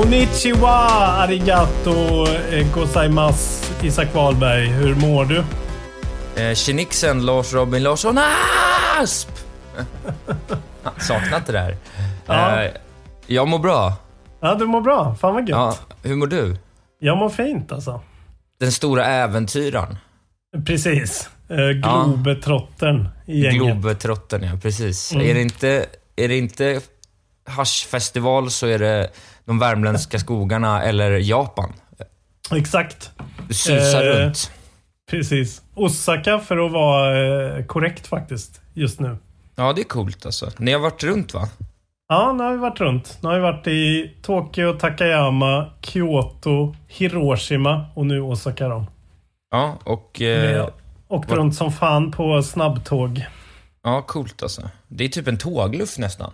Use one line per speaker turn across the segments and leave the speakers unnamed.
Konnichiwa, arigato, gozaimasu, Isak Wahlberg. Hur mår du?
Eh, Lars Robin Larsson Asp! Saknat det där.
Ja.
Eh, jag mår bra.
Ja, du mår bra. Fan vad gött.
Ja, hur mår du?
Jag mår fint alltså.
Den stora äventyraren.
Precis. Eh, Globetrottern i gänget.
Globetrottern, ja. Precis.
Mm.
Är, det inte, är det inte haschfestival så är det de värmländska skogarna eller Japan.
Exakt.
Susar
Eh,
runt.
Precis. Osaka för att vara eh, korrekt faktiskt, just nu.
Ja, det är coolt alltså. Ni har varit runt va?
Ja, nu har vi varit runt. Nu har vi varit i Tokyo, Takayama, Kyoto, Hiroshima och nu Osaka då.
Ja, och... Eh,
åkt runt som fan på snabbtåg.
ja, coolt alltså. Det är typ en tågluff nästan.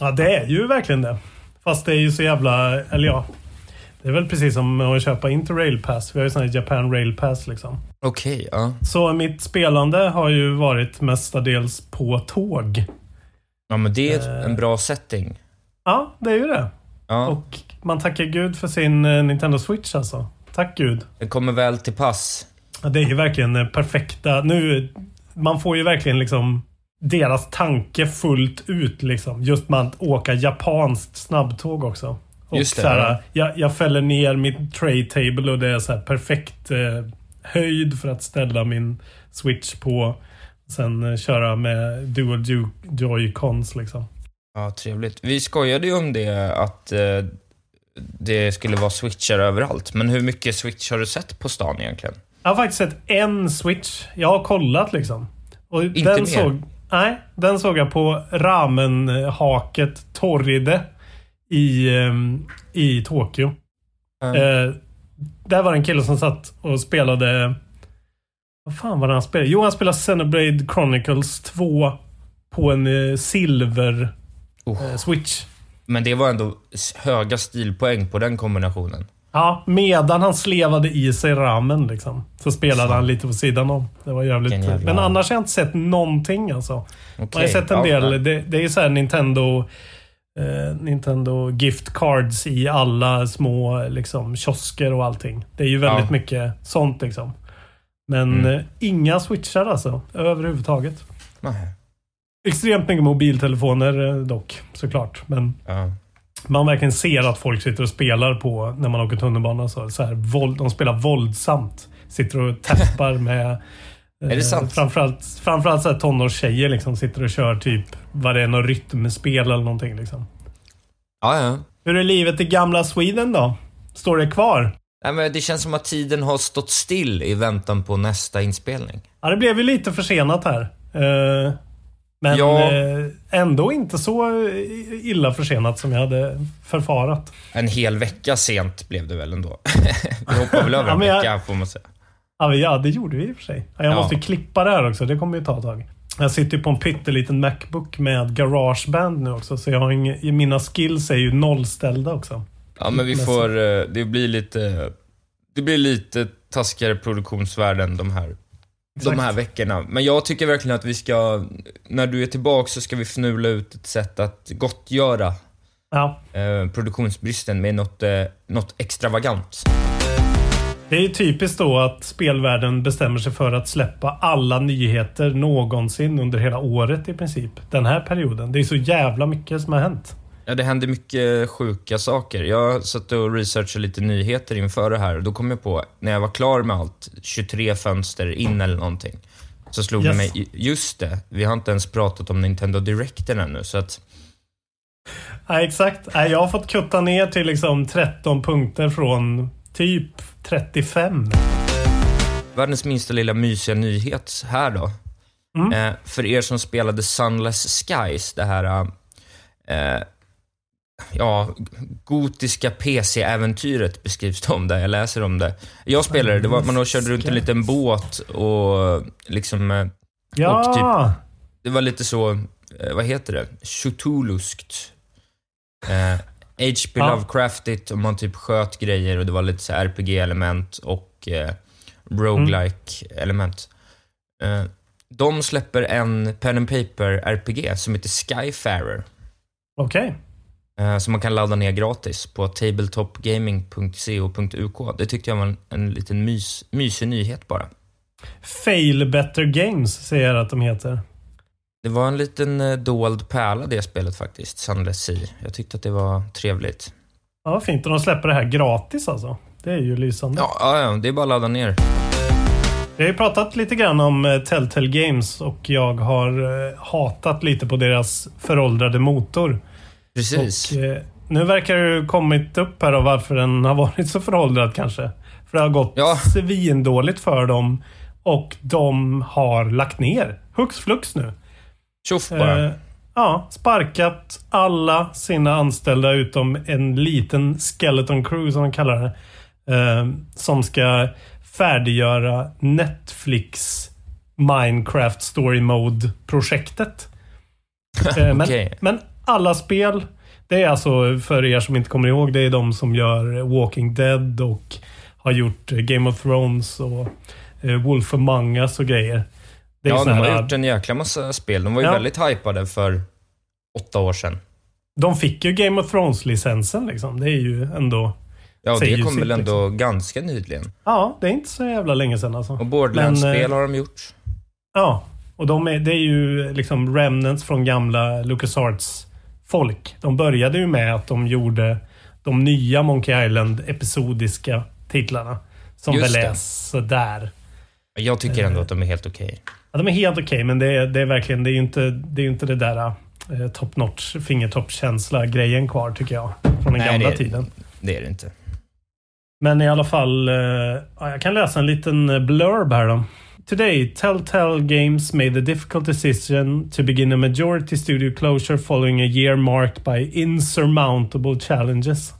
Ja, det är ju verkligen det. Fast det är ju så jävla... Eller ja. Det är väl precis som att köpa Interrail Pass. Vi har ju sån här Japan Rail Pass liksom.
Okej, ja.
Så mitt spelande har ju varit mestadels på tåg.
Ja, men det är
Eh.
en bra setting.
Ja, det är ju det.
Ja,
Och man tackar gud för sin eh, Nintendo Switch alltså. Tack gud.
det kommer väl till pass.
Ja, det är ju verkligen eh, perfekta. Nu, man får ju verkligen liksom deras tanke fullt ut liksom. Just med att åka japanskt snabbtåg också. Och
Just det,
så här,
ja.
jag, jag fäller ner mitt tray table och det är så här perfekt eh, höjd för att ställa min switch på. Sen eh, köra med dual joy-cons liksom.
Ja, trevligt. Vi skojade ju om det, att eh, det skulle vara switchar överallt. Men hur mycket switch har du sett på stan egentligen?
Jag har faktiskt sett en switch. Jag har kollat liksom. Och
Inte
den
mer?
Såg, nej, den såg jag på ramenhaket Torride i, ehm, i Tokyo.
Mm.
Eh, där var det en kille som satt och spelade... Vad fan var det han spelade? Jo, han spelade Xenoblade Chronicles 2 på en eh, silver
Oh.
eh, switch.
Men det var ändå höga stilpoäng på den kombinationen.
Ja, medan han slevade i sig ramen liksom. Så spelade han lite på sidan om. Det var jävligt...
Vilken jävla-
Men annars har jag inte sett någonting alltså. Man har
Okej,
ju sett en del.
ja.
Det, det är ju så Nintendo... Eh, Nintendo gift cards i alla små liksom, kiosker och allting. Det är ju väldigt
Ja.
mycket sånt liksom. Men
Mm.
eh, inga switchar alltså. Överhuvudtaget.
Nej.
Extremt mycket mobiltelefoner eh, dock, såklart. Men
Ja.
Man verkligen ser att folk sitter och spelar på när man åker tunnelbana. Så, så här, våld, de spelar våldsamt. Sitter och tappar med...
Är det
eh,
sant?
Framförallt, framförallt så här tonårstjejer liksom sitter och kör typ vad det är, något rytmspel eller någonting liksom.
ja, ja.
Hur är livet i gamla Sweden då? Står det kvar?
Nej, men det känns som att tiden har stått still i väntan på nästa inspelning.
Ja, det blev ju lite försenat här. Eh, men
Ja.
eh, ändå inte så illa försenat som jag hade förfarat.
En hel vecka sent blev det väl ändå. Vi hoppar väl över
Ja,
en
jag-
vecka, får man säga.
Ja, ja, det gjorde vi i och för sig. Ja, Jag
Ja.
måste klippa det här också. Det kommer ju ta ett tag. Jag sitter ju på en pytteliten Macbook med Garageband nu också. Så jag har ing- mina skills är ju nollställda också.
Ja, men vi får... eh, Det blir lite... Det blir lite taskigare produktionsvärden de här, de här veckorna. Men jag tycker verkligen att vi ska, när du är tillbaka så ska vi fnula ut ett sätt att gottgöra
Ja.
eh, produktionsbristen med något, eh, något extravagant.
Det är typiskt då att spelvärlden bestämmer sig för att släppa alla nyheter någonsin under hela året i princip. Den här perioden. Det är så jävla mycket som har hänt.
Ja, det händer mycket sjuka saker. Jag satt och researchade lite nyheter inför det här och då kom jag på, när jag var klar med allt, 23 fönster in eller någonting, så slog det
Yes.
mig, just det, vi har inte ens pratat om Nintendo Directen ännu, så att
Nej, exakt. Jag har fått kutta ner till liksom 13 punkter från typ 35.
Världens minsta lilla mysiga nyhet här då. Eh, för er som spelade Sunless Skies, det här eh, ja, gotiska PC-äventyret beskrivs det om det. Jag läser om det. Jag spelade det. var, man körde runt en liten båt och liksom... eh,
Ja!
Och typ, det var lite så, eh, vad heter det? Cthulhuskt. Eh, H.P.
Ja.
Lovecraftigt och man typ sköt grejer och det var lite så RPG-element och eh, roguelike element. Eh, de släpper en pen and paper RPG som heter Skyfarer.
Okej.
Eh, som man kan ladda ner gratis på tabletopgaming.co.uk. Det tyckte jag var en, en liten mys, mysig nyhet bara.
Fail Better Games säger jag att de heter.
Det var en liten eh, dold pärla det spelet faktiskt, Sunless Sea. Jag tyckte att det var trevligt.
Ja, vad fint. Och de släpper det här gratis alltså. Det är ju lysande.
Ja, ja, det är bara att ladda ner.
Vi har ju pratat lite grann om eh, Telltale Games och jag har eh, hatat lite på deras föråldrade motor.
Precis.
Och, eh, nu verkar det ju kommit upp här av varför den har varit så föråldrad kanske. För det har gått
Ja.
svindåligt för dem och de har lagt ner. Hux flux nu.
Tjoff bara.
Eh, ja, sparkat alla sina anställda utom en liten skeleton crew som de kallar det. Eh, som ska färdiggöra Netflix Minecraft Story Mode-projektet. Eh, men,
Okej.
men alla spel, det är alltså för er som inte kommer ihåg, det är de som gör Walking Dead och har gjort eh, Game of Thrones och eh, Wolf Among Us och grejer.
Ja, de har
här-
gjort en jäkla massa spel. De var ju
Ja.
väldigt hypade för åtta år sedan.
De fick ju Game of Thrones-licensen liksom. Det är ju ändå...
Ja, det kom
sitt,
väl ändå
liksom.
ganska nyligen.
Ja, det är inte så jävla länge sedan alltså.
Och Borderlands-spel
eh,
har de gjort.
Ja, och de är, det är ju liksom remnants från gamla LucasArts folk. De började ju med att de gjorde de nya Monkey Island episodiska titlarna. Som
Just
väl är
det.
sådär.
Jag tycker
eh,
ändå att de är helt okej.
Ja, de är helt okej, men det är, det är verkligen, det är ju inte det, är inte det där eh, top notch, fingertoppskänsla grejen kvar tycker jag. Från den
Nej,
gamla
det-
tiden.
Det är det inte.
Men i alla fall, eh, ja, jag kan läsa en liten eh, blurb här då. Today, Telltale Games made the difficult decision to begin a majority studio closure following a year marked by insurmountable challenges.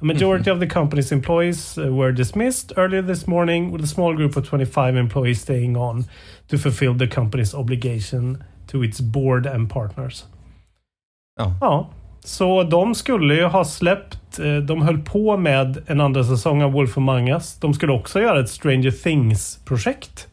A majority of the company's employees uh, were dismissed earlier this morning, with a small group of 25 employees staying on to fulfill the company's obligation to its board and partners.
Ja.
Ja, så de skulle ju ha släppt... eh, De höll på med en andra säsong av Wolf Among Us. De skulle också göra ett Stranger Things-projekt.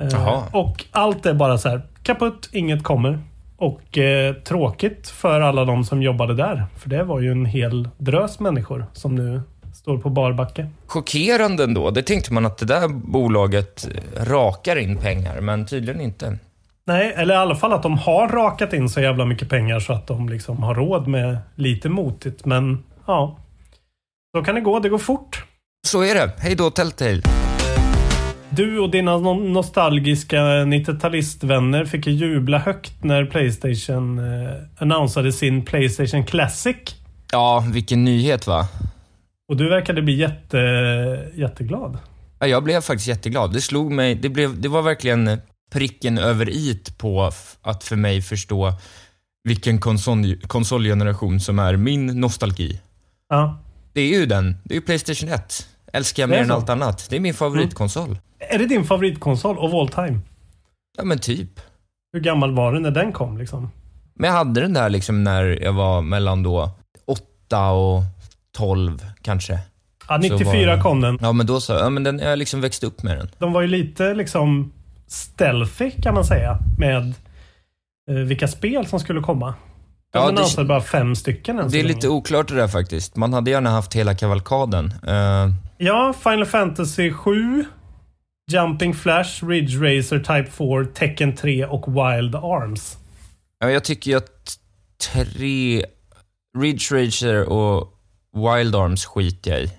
Eh,
Jaha.
Och allt är bara så här kaputt, inget kommer. Och eh, tråkigt för alla de som jobbade där. För det var ju en hel drös människor som nu står på barbacke.
Chockerande ändå. Det tänkte man att det där bolaget eh, rakar in pengar, men tydligen inte.
Nej, eller i alla fall att de har rakat in så jävla mycket pengar så att de liksom har råd med lite motigt. Men ja, så kan det gå. Det går fort.
Så är det. Hej då Telltale.
Du och dina no- nostalgiska 90-talistvänner fick ju jubla högt när Playstation eh, annonsade sin Playstation Classic.
Ja, vilken nyhet va?
Och du verkade bli jätte, jätteglad.
Ja, jag blev faktiskt jätteglad. Det slog mig, det, blev, det var verkligen pricken över it på att för mig förstå vilken konsol, konsolgeneration som är min nostalgi.
Ja.
Det är ju den. Det är ju Playstation 1. Älskar jag mer än allt annat. Det är min favoritkonsol.
Är det din favoritkonsol of all time?
Ja, men typ.
Hur gammal var du när den kom liksom?
Men jag hade den där liksom när jag var mellan då 8 och 12 kanske.
Ja,
så
94
var-
kom den.
Ja, men då så. Ja, men den, jag liksom växt upp med den.
De var ju lite liksom stealthy kan man säga med eh, vilka spel som skulle komma. De
Ja,
annonserade bara fem stycken än
Det är
länge.
lite oklart det där faktiskt. Man hade gärna haft hela kavalkaden. Eh,
Ja, Final Fantasy 7, Jumping Flash, Ridge Racer Type 4, Tekken 3 och Wild Arms.
ja, jag tycker att tre... Ridge Racer och Wild Arms skiter jag i.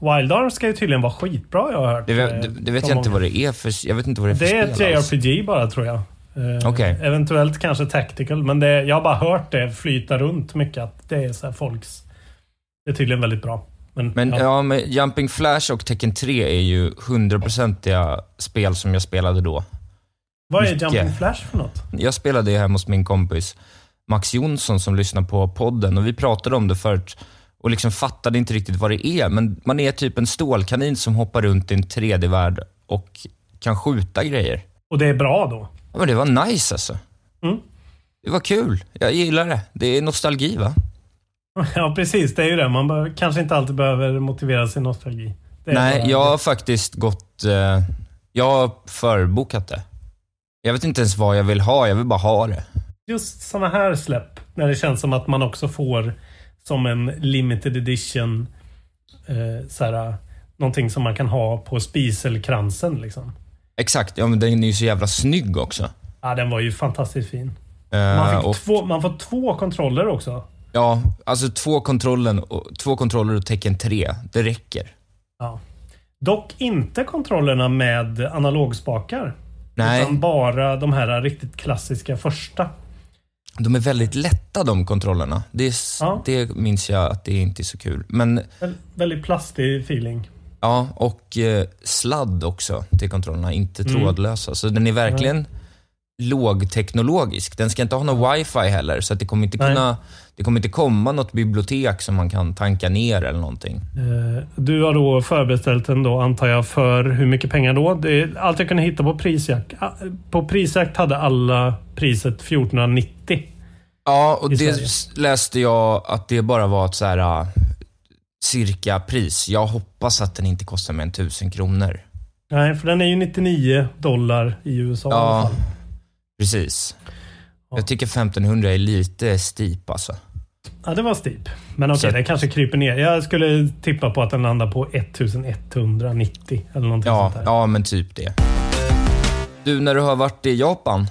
Wild Arms ska ju tydligen vara skitbra jag har hört.
Det,
eh,
det, det vet jag inte vad det är för... Jag vet inte vad det är för
Det är ett
spel.
JRPG bara tror jag. Eh,
Okej.
Eventuellt kanske Tactical, men det, jag har bara hört det flyta runt mycket. Att det är så folks... Det är tydligen väldigt bra. Men,
Men
ja.
ja, men Jumping Flash och Tekken 3 är ju hundraprocentiga spel som jag spelade då.
vad är
mycket.
Jumping Flash för något?
Jag spelade det hemma hos min kompis Max Jonsson som lyssnar på podden och vi pratade om det förut och liksom fattade inte riktigt vad det är. Men man är typ en stålkanin som hoppar runt i en 3D-värld och kan skjuta grejer.
Och det är bra då?
Ja, men det var nice alltså.
Mm.
Det var kul. Jag gillar det. Det är nostalgi va?
Ja, precis. Det är ju det. Man bör, kanske inte alltid behöver motivera sin nostalgi.
Nej,
bara-
jag har faktiskt gått... Eh, jag har förbokat det. Jag vet inte ens vad jag vill ha, jag vill bara ha det.
Just såna här släpp, när det känns som att man också får som en limited edition, eh, så här, någonting som man kan ha på spiselkransen. Liksom.
Exakt, ja men den är ju så jävla snygg också.
Ja, den var ju fantastiskt fin.
Eh,
Man, fick
och,
två, man får två kontroller också.
Ja, alltså två, kontrollen, och, två kontroller och tecken 3, det räcker.
Ja. Dock inte kontrollerna med analogspakar.
Nej.
Utan bara de här riktigt klassiska första.
De är väldigt lätta de kontrollerna. Det, är,
Ja.
det minns jag att det inte är så kul. Men
Vä- Väldigt plastig feeling.
ja, och eh, sladd också till kontrollerna, inte
Mm.
trådlösa. Så den är verkligen lågteknologisk. Den ska inte ha någon wifi heller, så att det kommer inte
Nej.
kunna... Det kommer inte komma något bibliotek som man kan tanka ner eller någonting.
Eh, Du har då förbeställt den då antar jag för hur mycket pengar då? Det allt jag kunde hitta på prisjakt. Ah, På prisjakt hade alla priset 1490.
Ja, och det läste jag att det bara var ett så här äh, cirka pris. Jag hoppas att den inte kostar mer än 1000 kronor.
Nej, för den är ju 99 dollar i USA i alla
Ja,
fall.
Precis. Jag tycker 1500 är lite steep alltså.
Ja, det var steep. Men okej,
Så-
det kanske kryper ner. Jag skulle tippa på att den landar på 1190 eller någonting
Ja,
sånt där.
ja, men typ det. Du, när du har varit i Japan,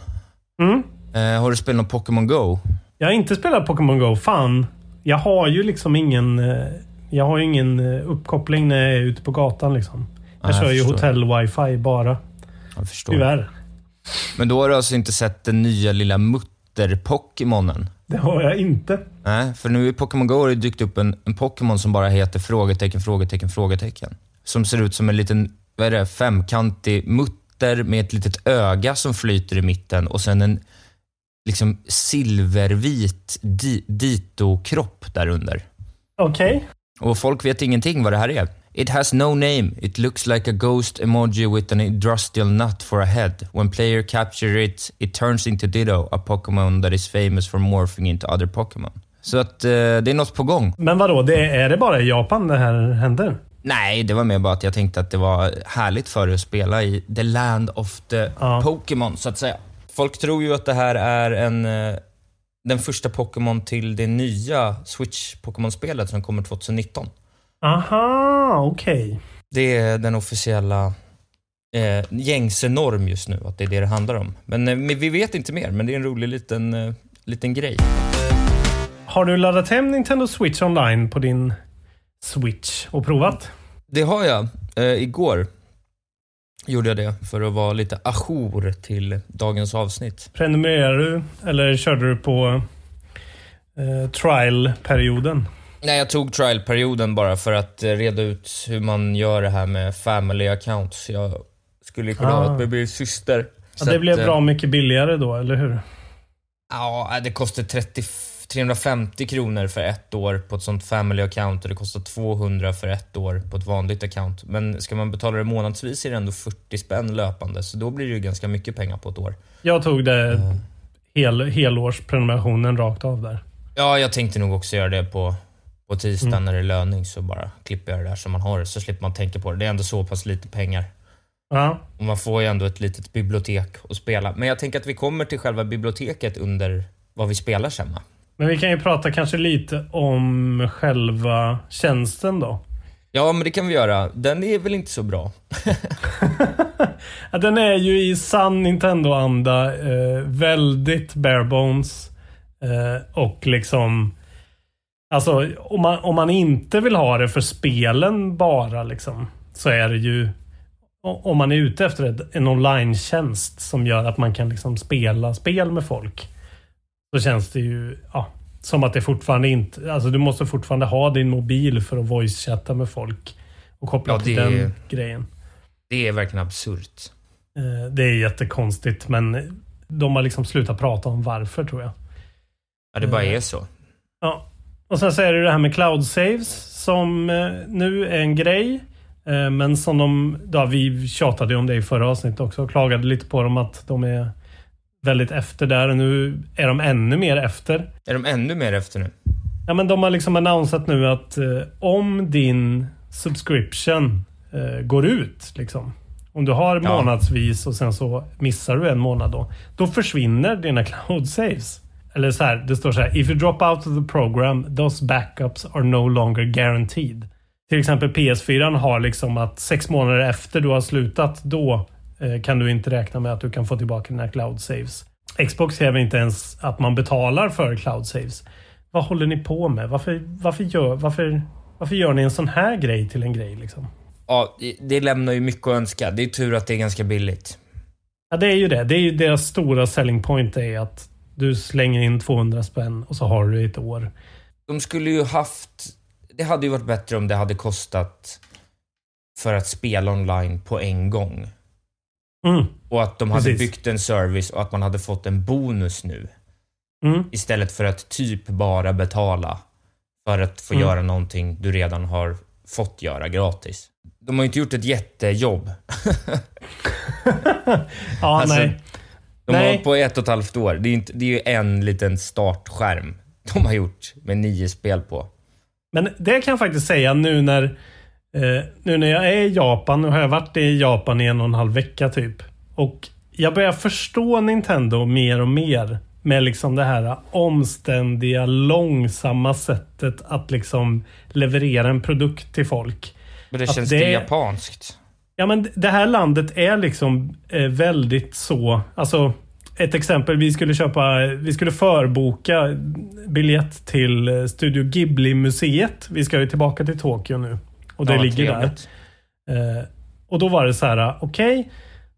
Mm.
eh, har du spelat någon Pokémon Go?
Jag har inte spelat Pokémon Go. Fan. Jag har ju liksom ingen... eh, Jag har ju ingen eh, uppkoppling när jag är ute på gatan liksom. Jag
Nej, jag
kör ju hotell-wifi bara.
Jag förstår.
Tyvärr.
Men då har du alltså inte sett den nya lilla mutter-Pokémonen?
Det har jag inte.
Nej, för nu i Pokémon Go har det dykt upp en, en Pokémon som bara heter frågetecken, frågetecken, frågetecken. Som ser ut som en liten, vad är det, femkantig mutter med ett litet öga som flyter i mitten och sen en liksom silvervit di, dito-kropp där under.
Okej.
Och folk vet ingenting vad det här är. It has no name. It looks like a ghost emoji with an industrial nut for a head. When player capture it, it turns into Ditto, a Pokémon that is famous for morphing into other Pokémon. Så att eh, det är något på gång.
Men vadå? Det, är det bara i Japan det här händer?
Nej, det var mer bara att jag tänkte att det var härligt för dig att spela i the land of the
Ja.
Pokémon, så att säga. Folk tror ju att det här är en, eh, den första Pokémon till det nya Switch-Pokémon-spelet som kommer 2019.
Aha, okej.
Det är den officiella eh, gängse norm just nu, att det är det det handlar om. Men eh, vi vet inte mer, men det är en rolig liten, eh, liten grej.
Har du laddat hem Nintendo Switch online på din Switch och provat?
Det har jag. Eh, igår gjorde jag det för att vara lite ajour till dagens avsnitt.
Prenumererar du eller körde du på eh, trial-perioden?
Nej, jag tog trial-perioden bara för att eh, reda ut hur man gör det här med family accounts. Jag skulle kunna
Ah.
ha med min syster.
Ja, det
att,
blev
eh,
bra mycket billigare då, eller hur?
Ja, det kostar 30, 350 kronor för ett år på ett sånt family account och det kostar 200 för ett år på ett vanligt account. Men ska man betala det månadsvis är det ändå 40 spänn löpande, så då blir det ju ganska mycket pengar på ett år.
Jag tog det hel, helårsprenumerationen rakt av där.
Ja, jag tänkte nog också göra det på, På tisdag när det är löning så bara klipper jag det där som man har det, så slipper man tänka på det. Det är ändå så pass lite pengar.
Ja.
Och man får ju ändå ett litet bibliotek att spela. Men jag tänker att vi kommer till själva biblioteket under vad vi spelar sen va?
Men vi kan ju prata kanske lite om själva tjänsten då.
Ja, men det kan vi göra. Den är väl inte så bra?
Den är ju i sann Nintendo-anda eh, väldigt bare bones. Eh, och liksom... Alltså, om man, om man inte vill ha det för spelen bara liksom. Så är det ju... Om man är ute efter en online-tjänst som gör att man kan liksom spela spel med folk. Så känns det ju ja, som att det fortfarande inte... Alltså du måste fortfarande ha din mobil för att voice-chatta med folk. Och koppla
Ja,
till den grejen.
Det är verkligen absurt.
Eh, Det är jättekonstigt men de har liksom slutat prata om varför tror jag.
Ja, det bara
Eh.
är så.
Ja. Och sen så är det det här med cloud saves som eh, nu är en grej. Eh, Men som de, ja, vi tjatade ju om det i förra avsnittet också och klagade lite på dem att de är väldigt efter där. Och nu är de ännu mer efter.
Är de ännu mer efter nu?
Ja men de har liksom annonsat nu att eh, om din subscription eh, går ut liksom. Om du har
Ja.
månadsvis och sen så missar du en månad då. Då försvinner dina cloud saves. Eller så här, det står så här. If you drop out of the program, those backups are no longer guaranteed. Till exempel PS4 har liksom att sex månader efter du har slutat, då eh, kan du inte räkna med att du kan få tillbaka dina cloud saves. Xbox kräver inte ens att man betalar för cloud saves. Vad håller ni på med? Varför, varför, gör, varför, varför gör ni en sån här grej till en grej liksom?
Ja, det- lämnar ju mycket att önska. Det är tur att det är ganska billigt.
Ja, det är ju det. Det är ju deras stora selling point är att du slänger in 200 spänn och så har du ett år.
De skulle ju haft... Det hade ju varit bättre om det hade kostat för att spela online på en gång.
Mm.
Och att de hade
Precis.
byggt en service och att man hade fått en bonus nu.
Mm.
Istället för att typ bara betala för att få
Mm.
göra någonting du redan har fått göra gratis. De har ju inte gjort ett jättejobb.
Ja,
Alltså,
nej.
De har
Nej.
hållit på ett och ett halvt år. Det är, inte, det är ju en liten startskärm de har gjort med nio spel på.
Men det kan jag faktiskt säga nu när, eh, nu när jag är i Japan. Nu har jag varit i Japan i en och en halv vecka typ. Och jag börjar förstå Nintendo mer och mer. Med liksom det här omständiga, långsamma sättet att liksom leverera en produkt till folk.
Men det
Att
känns
det-
det japanskt.
Ja, men det här landet är liksom eh, väldigt så. Alltså, ett exempel. Vi skulle köpa, vi skulle förboka biljett till eh, Studio Ghibli-museet. Vi ska ju tillbaka till Tokyo nu. Och det
Ja,
ligger
trevligt.
där. Eh, och då var det så här, okej.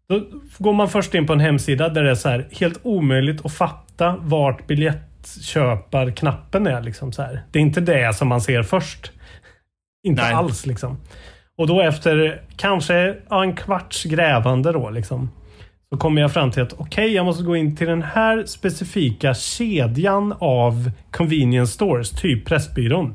då går man först in på en hemsida där det är så här helt omöjligt att fatta vart biljettköparknappen är. Liksom så här. Det är inte det som man ser först. Inte
Nej.
alls liksom. Och då efter kanske ja, en kvarts grävande då liksom. Så kommer jag fram till att okej, jag måste gå in till den här specifika kedjan av convenience stores, typ Pressbyrån.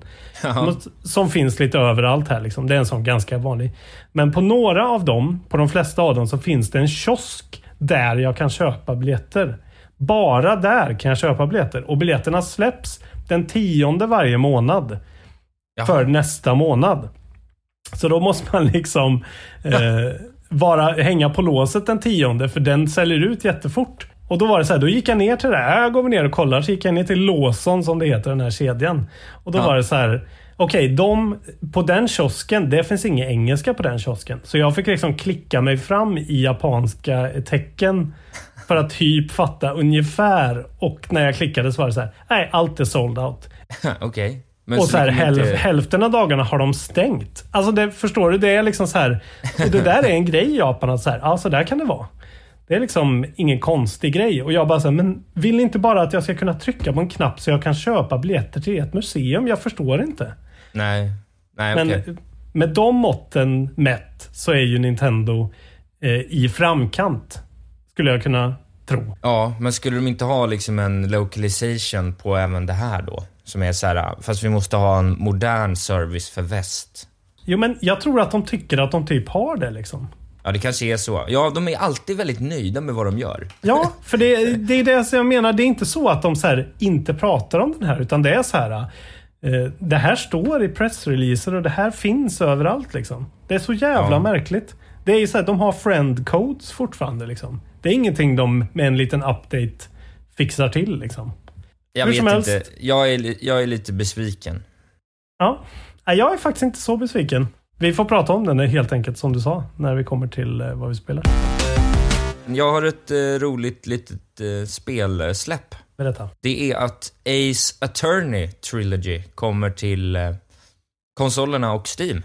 Måste- Som finns lite överallt här liksom. Det är en sån ganska vanlig. Men på några av dem, på de flesta av dem, så finns det en kiosk där jag kan köpa biljetter. Bara där kan jag köpa biljetter. Och biljetterna släpps den tionde varje månad.
Jaha.
För nästa månad. Så då måste man liksom eh, vara, hänga på låset den tionde för den säljer ut jättefort. Och då var det så här, då gick jag ner till det här. Jag går ner och kollar. Så gick jag ner till Lawson som det heter, den här kedjan. Och då
Ja.
var det så här. Okej, de på den kiosken, det finns ingen engelska på den kiosken. Så jag fick liksom klicka mig fram i japanska tecken för att typ fatta ungefär. Och när jag klickade så var det så här. Nej, allt är sold out.
Okej. Men
och så här,
det kommer
hälf,
inte-
hälften av dagarna har de stängt. Alltså det, förstår du? Det är liksom så här. Och det där är en grej i Japan. Att så här, ja, så där kan det vara. Det är liksom ingen konstig grej. Och jag bara så här, men vill ni inte bara att jag ska kunna trycka på en knapp så jag kan köpa biljetter till ett museum? Jag förstår inte.
Nej. Nej,
Men
okej.
med de måtten mätt så är ju Nintendo eh, i framkant. Skulle jag kunna tro.
Ja, men skulle de inte ha liksom en localization på även det här då? Som är så här, fast vi måste ha en modern service för väst.
Jo, men jag tror att de tycker att de typ har det liksom.
Ja, det kanske är så. Ja, de är alltid väldigt nöjda med vad de gör.
Ja, för det, det är det jag menar. Det är inte så att de så här inte pratar om den här, utan det är så här. Eh, det här står i pressreleaser och det här finns överallt liksom. Det är så jävla
Ja.
märkligt. Det är ju så att de har friend codes fortfarande liksom. Det är ingenting de med en liten update fixar till liksom.
Jag
Hur
vet
som
inte.
helst.
Jag är, jag är lite besviken.
Ja. Jag är faktiskt inte så besviken. Vi får prata om den helt enkelt som du sa när vi kommer till eh, vad vi spelar.
Jag har ett eh, roligt litet eh, spelsläpp.
Berätta.
Det är att Ace Attorney Trilogy kommer till eh, konsolerna och Steam.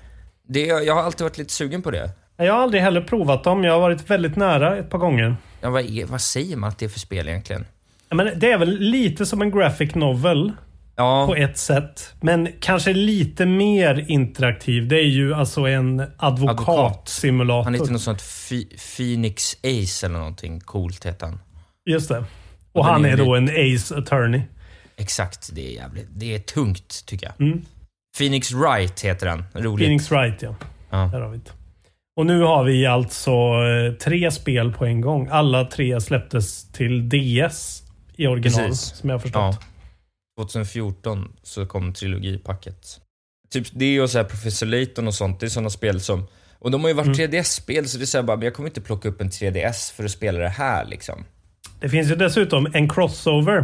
Det, jag har alltid varit lite sugen på det.
Jag har aldrig heller provat dem. Jag har varit väldigt nära ett par gånger.
Ja, vad, är, vad säger man att det är för spel egentligen?
Men det är väl lite som en graphic novel
Ja,
på ett sätt. Men kanske lite mer interaktiv. Det är ju alltså en advokatsimulator.
han heter något sånt Phoenix Ace eller någonting coolt heter han.
Just det.
Och
Och han
är
är då en Ace Attorney.
Exakt, det är jävligt. Det är tungt tycker jag.
Mm.
Phoenix Wright heter han. Roligt.
Phoenix Wright, ja.
Ja.
Där har vi det. Och nu har vi alltså eh, tre spel på en gång. Alla tre släpptes till DS i original,
Precis.
som jag har förstått.
Ja. 2014 så kom trilogipacket. Typ det och så här Professor Layton och sånt, det är sådana spel som... Och de har ju varit
Mm.
3DS-spel, så det är så bara, men jag kommer inte plocka upp en 3DS för att spela det här liksom.
Det finns ju dessutom en crossover.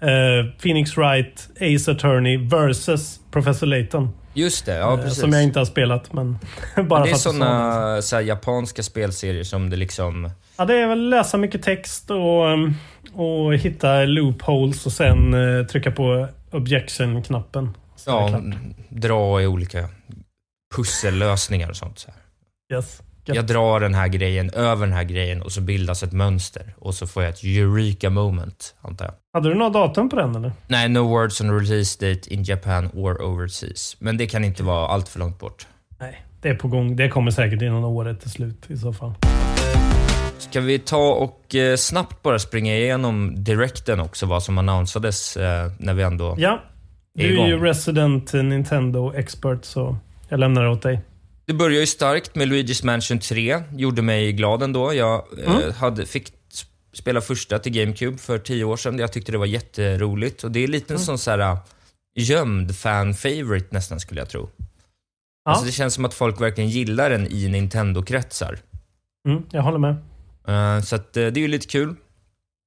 Eh, Phoenix Wright, Ace Attorney versus Professor Layton.
Just det, ja
Eh,
precis.
Som jag inte har spelat, men bara
det är såna så japanska spelserier som det liksom...
Ja, det är väl läsa mycket text och, um, och hitta loopholes och sen eh, trycka på objection-knappen.
Ja, dra i olika pussellösningar och sånt. Så här.
Yes. Gött.
Jag drar den här grejen över den här grejen och så bildas ett mönster. Och så får jag ett eureka moment, antar jag.
Hade du några datum på den eller?
Nej, no words on release date in Japan or overseas. Men det kan inte vara allt för långt bort.
Nej, det är på gång. Det kommer säkert innan året är slut i så fall.
Ska vi ta och eh, snabbt bara springa igenom directen också, vad som annonsades eh, när vi ändå...
Ja,
är
du är
igång.
ju resident Nintendo expert så jag lämnar det åt dig.
Det börjar ju starkt med Luigi's Mansion 3. Gjorde mig glad ändå. Jag eh, hade, fick spela första till GameCube för tio år sedan. Jag tyckte det var jätteroligt. Och det är lite en sån så här eh, gömd fan-favorite nästan, skulle jag tro.
Ja,
Alltså det känns som att folk verkligen gillar den i Nintendo-kretsar.
mm, jag håller med.
Eh, så att, eh, det är ju lite kul.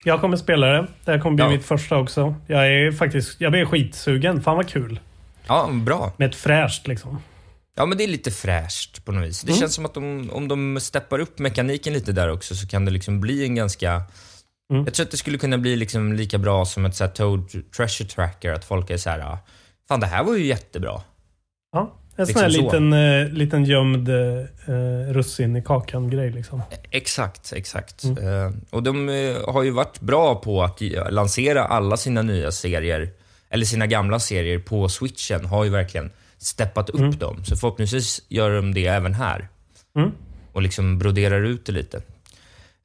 Jag kommer spela det. Det här kommer bli
Ja.
mitt första också. Jag är faktiskt jag blir skitsugen. Fan vad kul.
Ja, bra.
Med ett fräscht liksom.
Ja, men det är lite fräscht på något vis. Det
Mm.
känns som att de, om de steppar upp mekaniken lite där också så kan det liksom bli en ganska...
Mm.
Jag tror att det skulle kunna bli liksom lika bra som ett så här Toad Treasure Tracker, att folk är så här, "Ah, fan det här var ju jättebra.
Ja, en sån
Liksom
här
så.
liten, eh, liten gömd eh, russin i kakan-grej liksom.
Exakt, exakt.
Mm.
Eh, och de eh, har ju varit bra på att eh, lansera alla sina nya serier, eller sina gamla serier på switchen, har ju verkligen steppat upp
Mm.
dem. Så förhoppningsvis gör de det även här.
Mm.
Och liksom broderar ut det lite.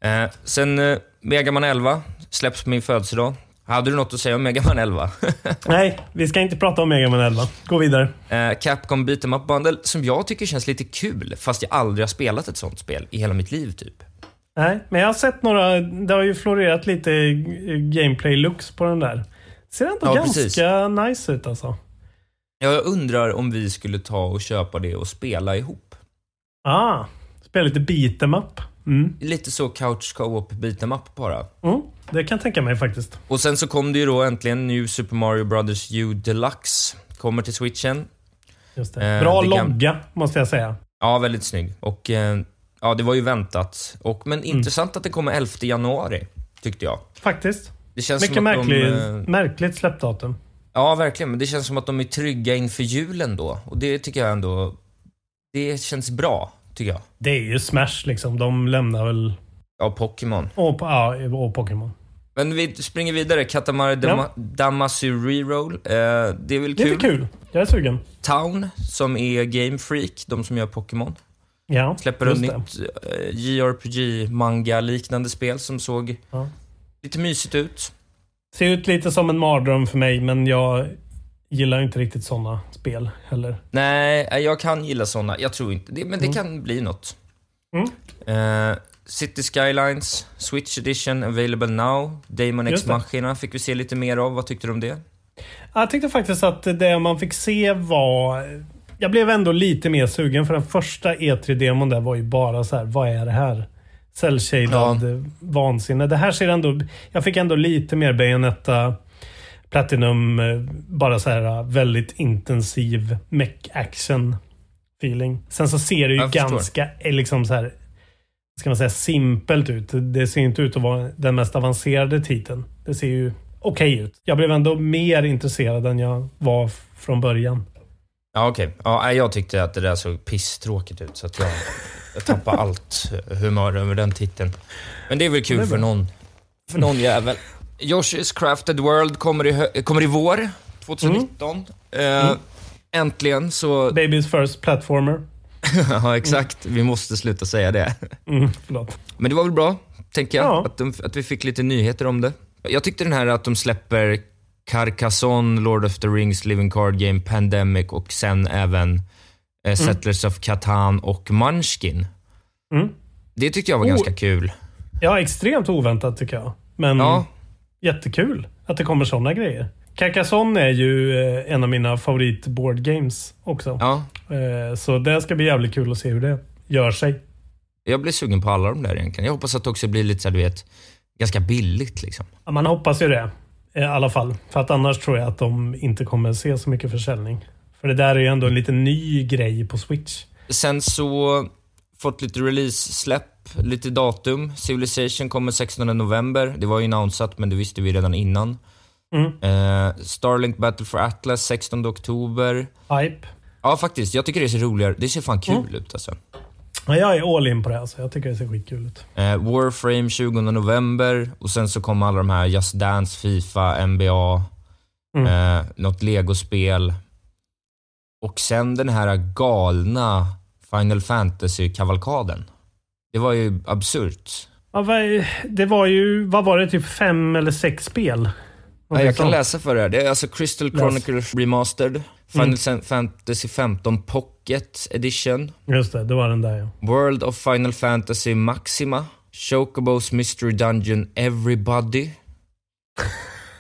Eh, sen eh, Megaman 11 släpps på min födelsedag. Hade du något att säga om Megaman 11?
Nej, vi ska inte prata om Mega Man 11. Gå vidare.
eh, Capcom Beat 'em Up Bundle, som jag tycker känns lite kul, fast jag aldrig har spelat ett sånt spel i hela mitt liv typ.
Nej, men jag har sett några. Det har ju florerat lite gameplay-looks på den där. Ser ändå
Ja,
ganska
precis.
nice ut alltså.
Ja, Jag undrar om vi skulle ta och köpa det och spela ihop.
Ah, spela lite beat em up. Mm.
Lite så couch co-op beat 'em up bara.
Mm, det kan jag tänka mig faktiskt.
Och sen så kom det ju då äntligen New Super Mario Brothers U Deluxe. Kommer till switchen.
Just det.
Eh,
Bra
det kan-
logga, måste jag säga.
Ja, väldigt snygg. Och eh, ja, det var ju väntat. Och, men intressant att det kommer 11 januari, tyckte jag.
Faktiskt.
Det känns
Mycket
som att
märklig,
de... eh,
märkligt släppdatum.
Ja, verkligen. Men det känns som att de är trygga inför julen då. Och det tycker jag ändå... Det känns bra, tycker jag.
Det är ju Smash liksom. De lämnar väl...
Ja, Pokémon.
Och, ja, och Pokémon.
Men vi springer vidare. Katamari Dama- Damacy Reroll. Eh, det är väl
Det är
kul.
kul. Jag är sugen.
Town, som är Game Freak, de som gör Pokémon.
Ja,
Släpper ett nytt eh, JRPG-manga-liknande spel som såg
Ja.
lite mysigt ut.
Ser ut lite som en mardröm för mig, men jag gillar inte riktigt sådana spel heller.
Nej, eh, jag kan gilla såna. Jag tror inte det, men det kan bli något. Eh, City Skylines, Switch Edition, available now. Damon X. Machina fick vi se lite mer av. Vad tyckte du om det?
Jag tyckte faktiskt att det man fick se var... Jag blev ändå lite mer sugen för den första E3-demon där var ju bara så här, vad är det här? Cell-shaded ja. vansinne. Det här ser ändå... Jag fick ändå lite mer Bayonetta Platinum, eh, bara så här väldigt intensiv mech action feeling. Sen så ser det ju ganska eh, liksom så här ska man säga simpelt ut. Det ser inte ut att vara den mest avancerade titeln. Det ser ju okej okay ut. Jag blev ändå mer intresserad än jag var från början.
Ja, okej. Okay. Ja, jag tyckte att det där såg pisstråkigt ut, så att jag, jag tappade allt humör över den titeln. Men det är väl kul är för någon, för någon jävel. Yoshi's Crafted World kommer i, kommer i vår, 2019. Mm. Uh, mm. Äntligen så...
Baby's first platformer.
ja, exakt. Vi måste sluta säga det.
Mm, förlåt.
Men det var väl bra, tänker jag, ja. att, de, att vi fick lite nyheter om det. Jag tyckte den här att de släpper Carcassonne, Lord of the Rings, Living Card Game, Pandemic och sen även eh, mm. Settlers of Catan och Munchkin. Mm. Det tyckte jag var oh. ganska kul.
Ja, extremt oväntat tycker jag. Men ja. jättekul att det kommer sådana grejer. Carcassonne är ju eh, en av mina favorit board games också.
Ja.
Eh, så det ska bli jävligt kul att se hur det gör sig.
Jag blir sugen på alla de där egentligen. Jag hoppas att det också blir lite så du vet, ganska billigt liksom.
Ja, man hoppas ju det. I alla fall. För att annars tror jag att de inte kommer se så mycket försäljning. För det där är ju ändå en lite ny grej på Switch.
Sen så, fått lite release-släpp, lite datum. Civilization kommer 16 november. Det var ju annonsat, men det visste vi redan innan. Mm. Uh, Starlink Battle for Atlas 16 oktober.
Hype.
Ja, faktiskt. Jag tycker det ser roligare Det ser fan kul mm. ut alltså.
Ja, jag är all in på det alltså. Jag tycker det ser skitkul ut.
Uh, Warframe 20 november och sen så kommer alla de här Just Dance, Fifa, NBA, mm. uh, något legospel. Och sen den här galna Final Fantasy-kavalkaden. Det var ju absurt.
Ja, det var ju, vad var det, typ fem eller sex spel?
Ja, jag kan läsa för er. Det är alltså Crystal Chronicles Remastered, Final mm. Fantasy 15 Pocket Edition.
Just det, det var den där ja.
World of Final Fantasy Maxima, Chocobos Mystery Dungeon Everybody.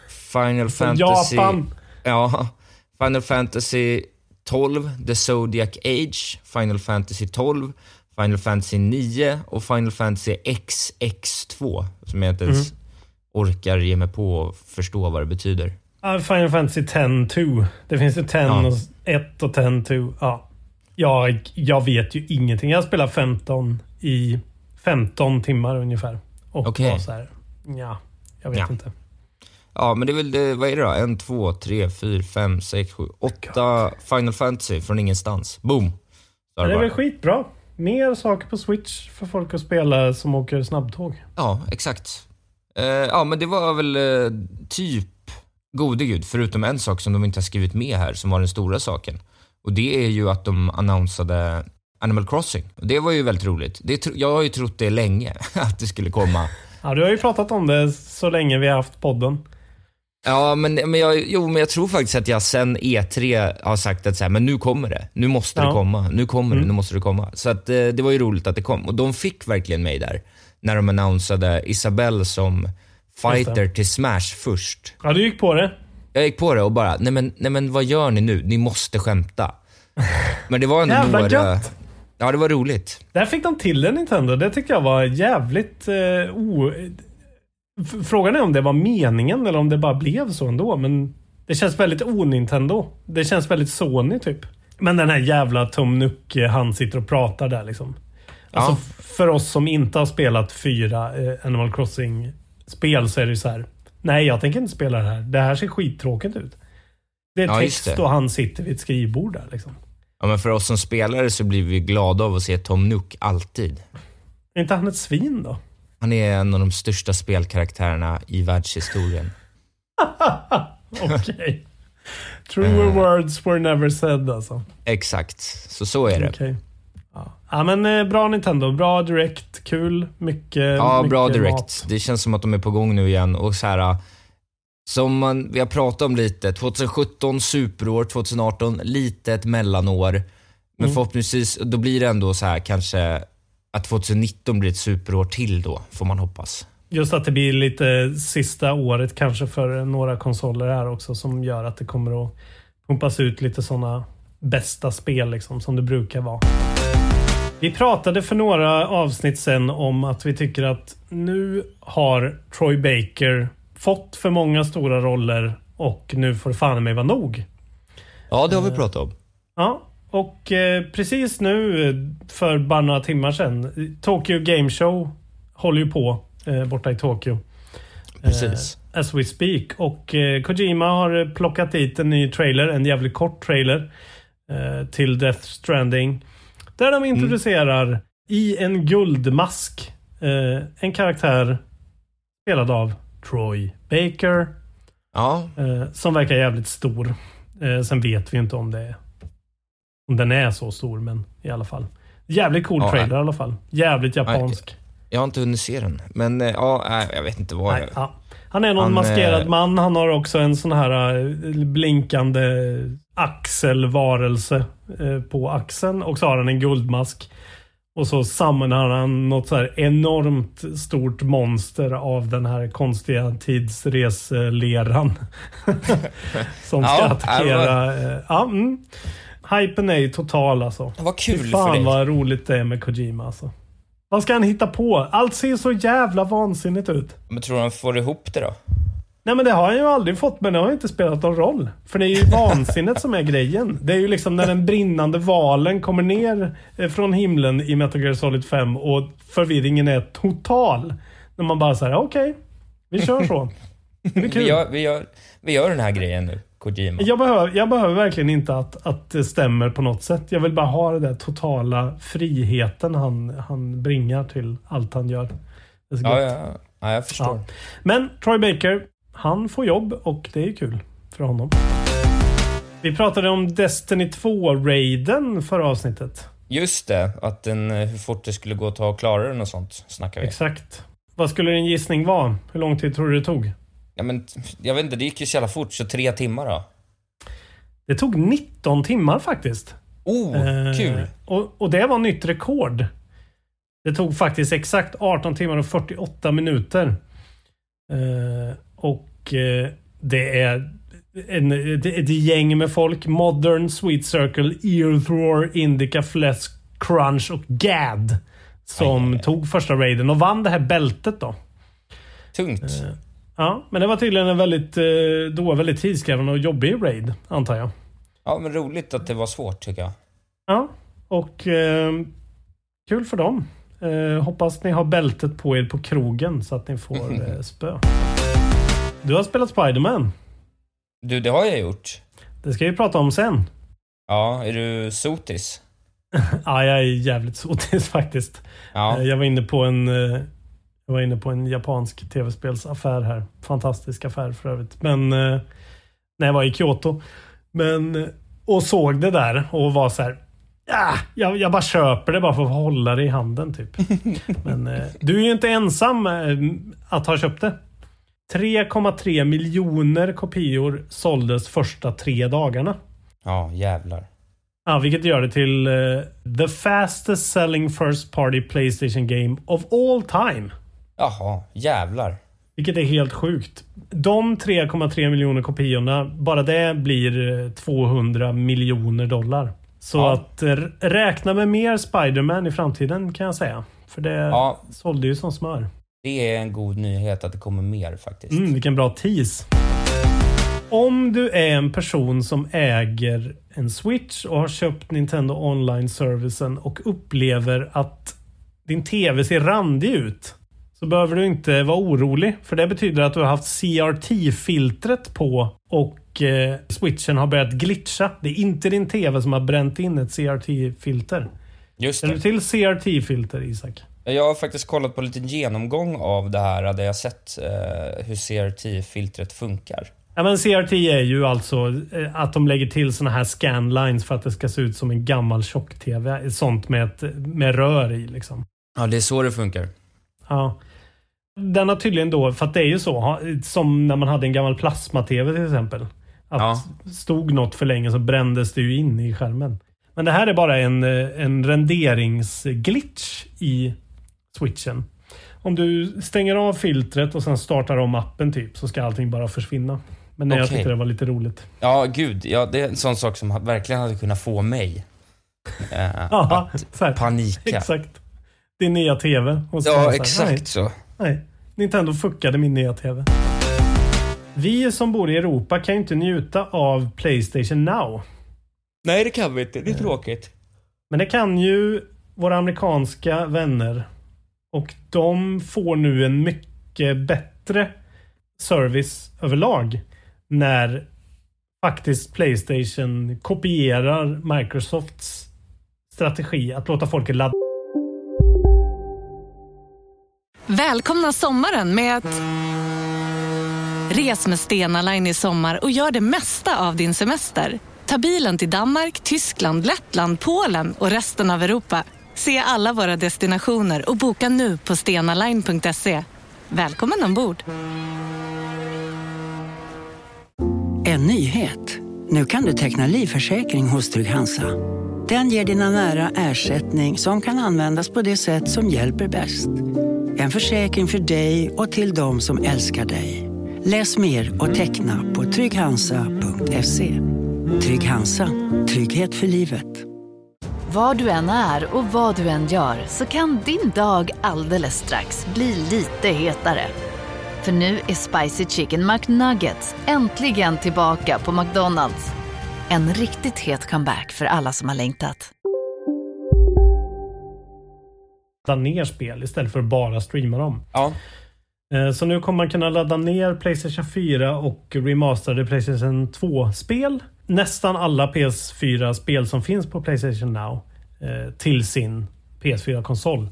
Final Fantasy...
Japan!
Ja. Final Fantasy 12, The Zodiac Age, Final Fantasy 12, Final Fantasy 9 och Final Fantasy XX2, som jag inte ens mm orkar ge mig på och förstå vad det betyder.
Final Fantasy 10-2. Det finns ju 10 ja. och 1 och 10-2. Ja. Jag, jag vet ju ingenting. Jag spelar 15 i 15 timmar ungefär. Och
Okej. Okay.
så här, ja, jag vet ja. inte.
Ja, men det är väl, det, vad är det då? En, två, tre, fyra, fem, sex, sju, åtta Final Fantasy från ingenstans. Boom!
det är väl skitbra. Mer saker på Switch för folk att spela som åker snabbtåg.
Ja, exakt. Uh, ja, men det var väl uh, typ gode gud, förutom en sak som de inte har skrivit med här, som var den stora saken. Och det är ju att de annonsade Animal Crossing. Och det var ju väldigt roligt. Det, jag har ju trott det länge, att det skulle komma.
Ja, du har ju pratat om det så länge vi har haft podden.
Ja, men, men, jag, jo, men jag tror faktiskt att jag sen E3 har sagt att så här, men nu kommer det. Nu måste ja. det komma. Nu kommer mm. det. Nu måste det komma. Så att, eh, det var ju roligt att det kom. Och de fick verkligen mig där när de annonsade Isabelle som fighter till Smash först.
Ja, du gick på det.
Jag gick på det och bara, nej men, nej men vad gör ni nu? Ni måste skämta. Men det var ändå Jävla några... Gött. Ja, det var roligt.
Där fick de till en Nintendo. Det tyckte jag var jävligt eh, o... Frågan är om det var meningen eller om det bara blev så ändå. Men det känns väldigt o-Nintendo. Det känns väldigt Sony typ. Men den här jävla Tom Nook, han sitter och pratar där liksom. Alltså ja. för oss som inte har spelat fyra eh, Animal Crossing-spel så är det så här. Nej, jag tänker inte spela det här. Det här ser skittråkigt ut. Det är ja, text och han sitter vid ett skrivbord där liksom.
Ja, men för oss som spelare så blir vi glada av att se Tom Nook alltid.
Är inte han ett svin då?
Han är en av de största spelkaraktärerna i världshistorien.
Okej. Okay. Truer uh, words were never said alltså.
Exakt, så så är det.
Okay. Ja. men eh, bra Nintendo. Bra Direct. Kul. Mycket
Ja,
mycket
bra Direct. Mat. Det känns som att de är på gång nu igen. Och så här, som man, vi har pratat om lite. 2017 superår, 2018 litet mellanår. Men mm. förhoppningsvis, då blir det ändå så här kanske att 2019 blir ett superår till då, får man hoppas.
just att det blir lite sista året kanske för några konsoler här också som gör att det kommer att pumpas ut lite sådana bästa spel liksom som det brukar vara. Vi pratade för några avsnitt sen om att vi tycker att nu har Troy Baker fått för många stora roller och nu får det fan mig vara nog.
Ja, det har vi pratat om.
Ja, och eh, precis nu eh, för bara några timmar sedan. Tokyo Game Show håller ju på eh, borta i Tokyo.
Precis.
Eh, as we speak. Och eh, Kojima har plockat dit en ny trailer, en jävligt kort trailer. Eh, till Death Stranding. Där de introducerar i en guldmask eh, en karaktär spelad av Troy Baker.
Ja,
Eh, som verkar jävligt stor. Eh, sen vet vi inte om det är, om den är så stor, men i alla fall. Jävligt cool
Ja,
trailer i alla fall. Jävligt japansk.
jag har inte hunnit se den. Men eh, ja, nej, jag vet inte vad
Nej,
jag...
ja. Han är någon
Han,
maskerad
eh,
man. Han har också en sån här eh, blinkande axelvarelse eh, på axeln. Och så har han en guldmask. Och så samlar han något så här enormt stort monster av den här konstiga tidsreseleran. Som ska
Ja,
attackera. eh, Ja, mm. Hypen är ju total alltså.
Vad
Fy
kul för
fan
dig.
vad roligt det är med Kojima alltså. Vad ska han hitta på? Allt ser så jävla vansinnigt ut.
Men tror du han får ihop det då?
Nej men det har han ju aldrig fått, men det har inte spelat någon roll. För det är ju vansinnet som är grejen. Det är ju liksom när den brinnande valen kommer ner eh, från himlen i Metal Gear Solid 5 och förvirringen är total. När man bara säger okej, vi kör så. Det blir
Vi
kul.
gör, vi, gör, vi gör den här grejen nu, Kojima.
Jag behöver, jag behöver verkligen inte att, att det stämmer på något sätt. Jag vill bara ha den där totala friheten han, han bringar till allt han gör. Det är så
Ja, ja, ja, jag förstår.
Ja. Men Troy Baker, han får jobb och det är kul för honom. Vi pratade om Destiny 2-raiden förra avsnittet.
Just det, att den, eh, hur fort det skulle gå att ta och klara den och sånt snackar vi.
Exakt. Vad skulle din gissning vara? Hur lång tid tror du det tog?
Ja, men, jag vet inte, det gick ju så jävla fort, så tre timmar då?
Det tog 19 timmar faktiskt.
Oh,
Eh,
kul!
Och, och det var nytt rekord. Det tog faktiskt exakt 18 timmar och 48 minuter. Eh, och eh, det är en, är ett gäng med folk. Modern, Sweet Circle, Earthroar, Indica, Flesh, Crunch och GAD. Som
Aj, aj, aj.
tog första raiden och vann det här bältet då.
Tungt.
Ja, men det var tydligen en väldigt, eh, då väldigt tidskrävande och jobbig raid, antar jag.
Ja, men roligt att det var svårt tycker jag.
Ja, och eh, kul för dem. Eh, hoppas ni har bältet på er på krogen så att ni får eh, spö. Du har spelat Spiderman.
Du, det har jag gjort.
Det ska vi prata om sen.
Ja, är du sotis?
Ja, jag är jävligt sotis faktiskt.
Ja.
Eh, Jag var inne på en eh, jag var inne på en japansk tv-spelsaffär här. Fantastisk affär för övrigt. Men eh, när jag var i Kyoto. Men, eh, och såg det där och var så här. Ja, jag, jag bara köper det bara för att hålla det i handen typ. Men eh, du är ju inte ensam eh, att ha köpt det. 3,3 miljoner kopior såldes första tre dagarna.
Ja, jävlar.
Ja, vilket gör det till eh, the fastest selling first party Playstation game of all time.
Jaha, jävlar.
Vilket är helt sjukt. De 3,3 miljoner kopiorna, bara det blir eh, 200 miljoner dollar. Så
Ja.
att eh, räkna med mer Spider-Man i framtiden kan jag säga. För det
Ja.
sålde ju som smör.
Det är en god nyhet att det kommer mer faktiskt.
Mm, vilken bra tease. Om du är en person som äger en Switch och har köpt Nintendo Online-servicen och upplever att din TV ser randig ut. Så behöver du inte vara orolig. För det betyder att du har haft CRT-filtret på och eh, switchen har börjat glitcha. Det är inte din TV som har bränt in ett CRT-filter.
Just
Känner du
det.
till CRT-filter, Isak?
Jag har faktiskt kollat på en liten genomgång av det här där jag sett eh, hur CRT-filtret funkar.
Ja, men CRT är ju alltså eh, att de lägger till såna här scanlines för att det ska se ut som en gammal tjock-TV. Sånt med, ett, med rör i liksom.
Ja, det är så det funkar.
Ja. Den har tydligen då, för att det är ju så, som när man hade en gammal plasma-TV till exempel. Att
Ja.
stod något för länge så brändes det ju in i skärmen. Men det här är bara en, eh, en renderingsglitch i switchen. Om du stänger av filtret och sen startar om appen typ så ska allting bara försvinna. Men nej, jag
Okej.
tyckte det var lite roligt.
Ja, gud. Ja, det är en sån sak som verkligen hade kunnat få mig eh,
Ja,
att panika.
Exakt. Din nya TV.
Ja, exakt så.
Nej, Nintendo fuckade min nya TV. Vi som bor i Europa kan ju inte njuta av Playstation Now.
Nej, det kan vi inte. Det är tråkigt.
Men det kan ju våra amerikanska vänner. Och de får nu en mycket bättre service överlag. När faktiskt Playstation kopierar Microsofts strategi att låta folk ladda
Välkomna sommaren med att... Res med Stena Line i sommar och gör det mesta av din semester. Ta bilen till Danmark, Tyskland, Lettland, Polen och resten av Europa. Se alla våra destinationer och boka nu på stenaline.se. Välkommen ombord!
En nyhet. Nu kan du teckna livförsäkring hos Trygg-Hansa. Den ger dina nära ersättning som kan användas på det sätt som hjälper bäst. En försäkring för dig och till de som älskar dig. Läs mer och teckna på trygghansa.se. Trygg Hansa. Trygghet för livet.
Var du än är och vad du än gör så kan din dag alldeles strax bli lite hetare. För nu är Spicy Chicken McNuggets äntligen tillbaka på McDonalds. En riktigt het comeback för alla som har längtat
ner spel istället för att bara streama dem.
Ja.
Eh, Så nu kommer man kunna ladda ner Playstation 4 och remasterade Playstation 2-spel. Nästan alla PS4-spel som finns på Playstation Now eh, till sin PS4-konsol.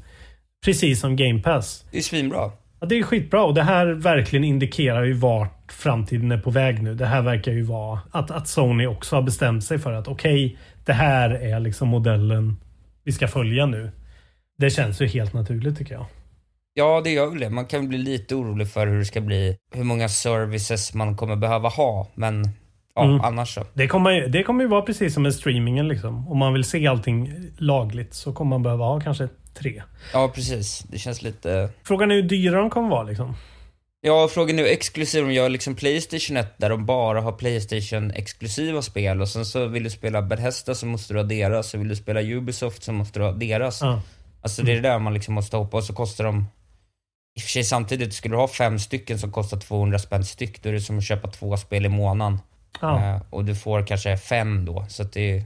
Precis som Game Pass.
Det är svinbra.
Ja, det är skitbra och det här verkligen indikerar ju vart framtiden är på väg nu. Det här verkar ju vara att, att Sony också har bestämt sig för att okej, det här är liksom modellen vi ska följa nu. Det känns ju helt naturligt tycker jag.
Ja, det gör väl det. Man kan bli lite orolig för hur det ska bli, hur många services man kommer behöva ha, men ja,
Mm.
annars så.
Det kommer, det kommer ju vara precis som med streamingen liksom. Om man vill se allting lagligt så kommer man behöva ha kanske tre.
Ja, precis. Det känns lite...
Frågan är hur dyra de kommer vara liksom.
Ja, frågan är exklusiv, de gör liksom Playstation 1 där de bara har Playstation-exklusiva spel och sen så vill du spela Bethesda så måste du ha deras, och vill du spela Ubisoft så måste du ha deras.
Ja.
Alltså det är det där man liksom måste hoppa och så kostar de... I och för sig samtidigt, skulle du ha fem stycken som kostar 200 spänn styck, då är det som att köpa två spel i månaden.
Ja.
Eh, och du får kanske fem då, så att det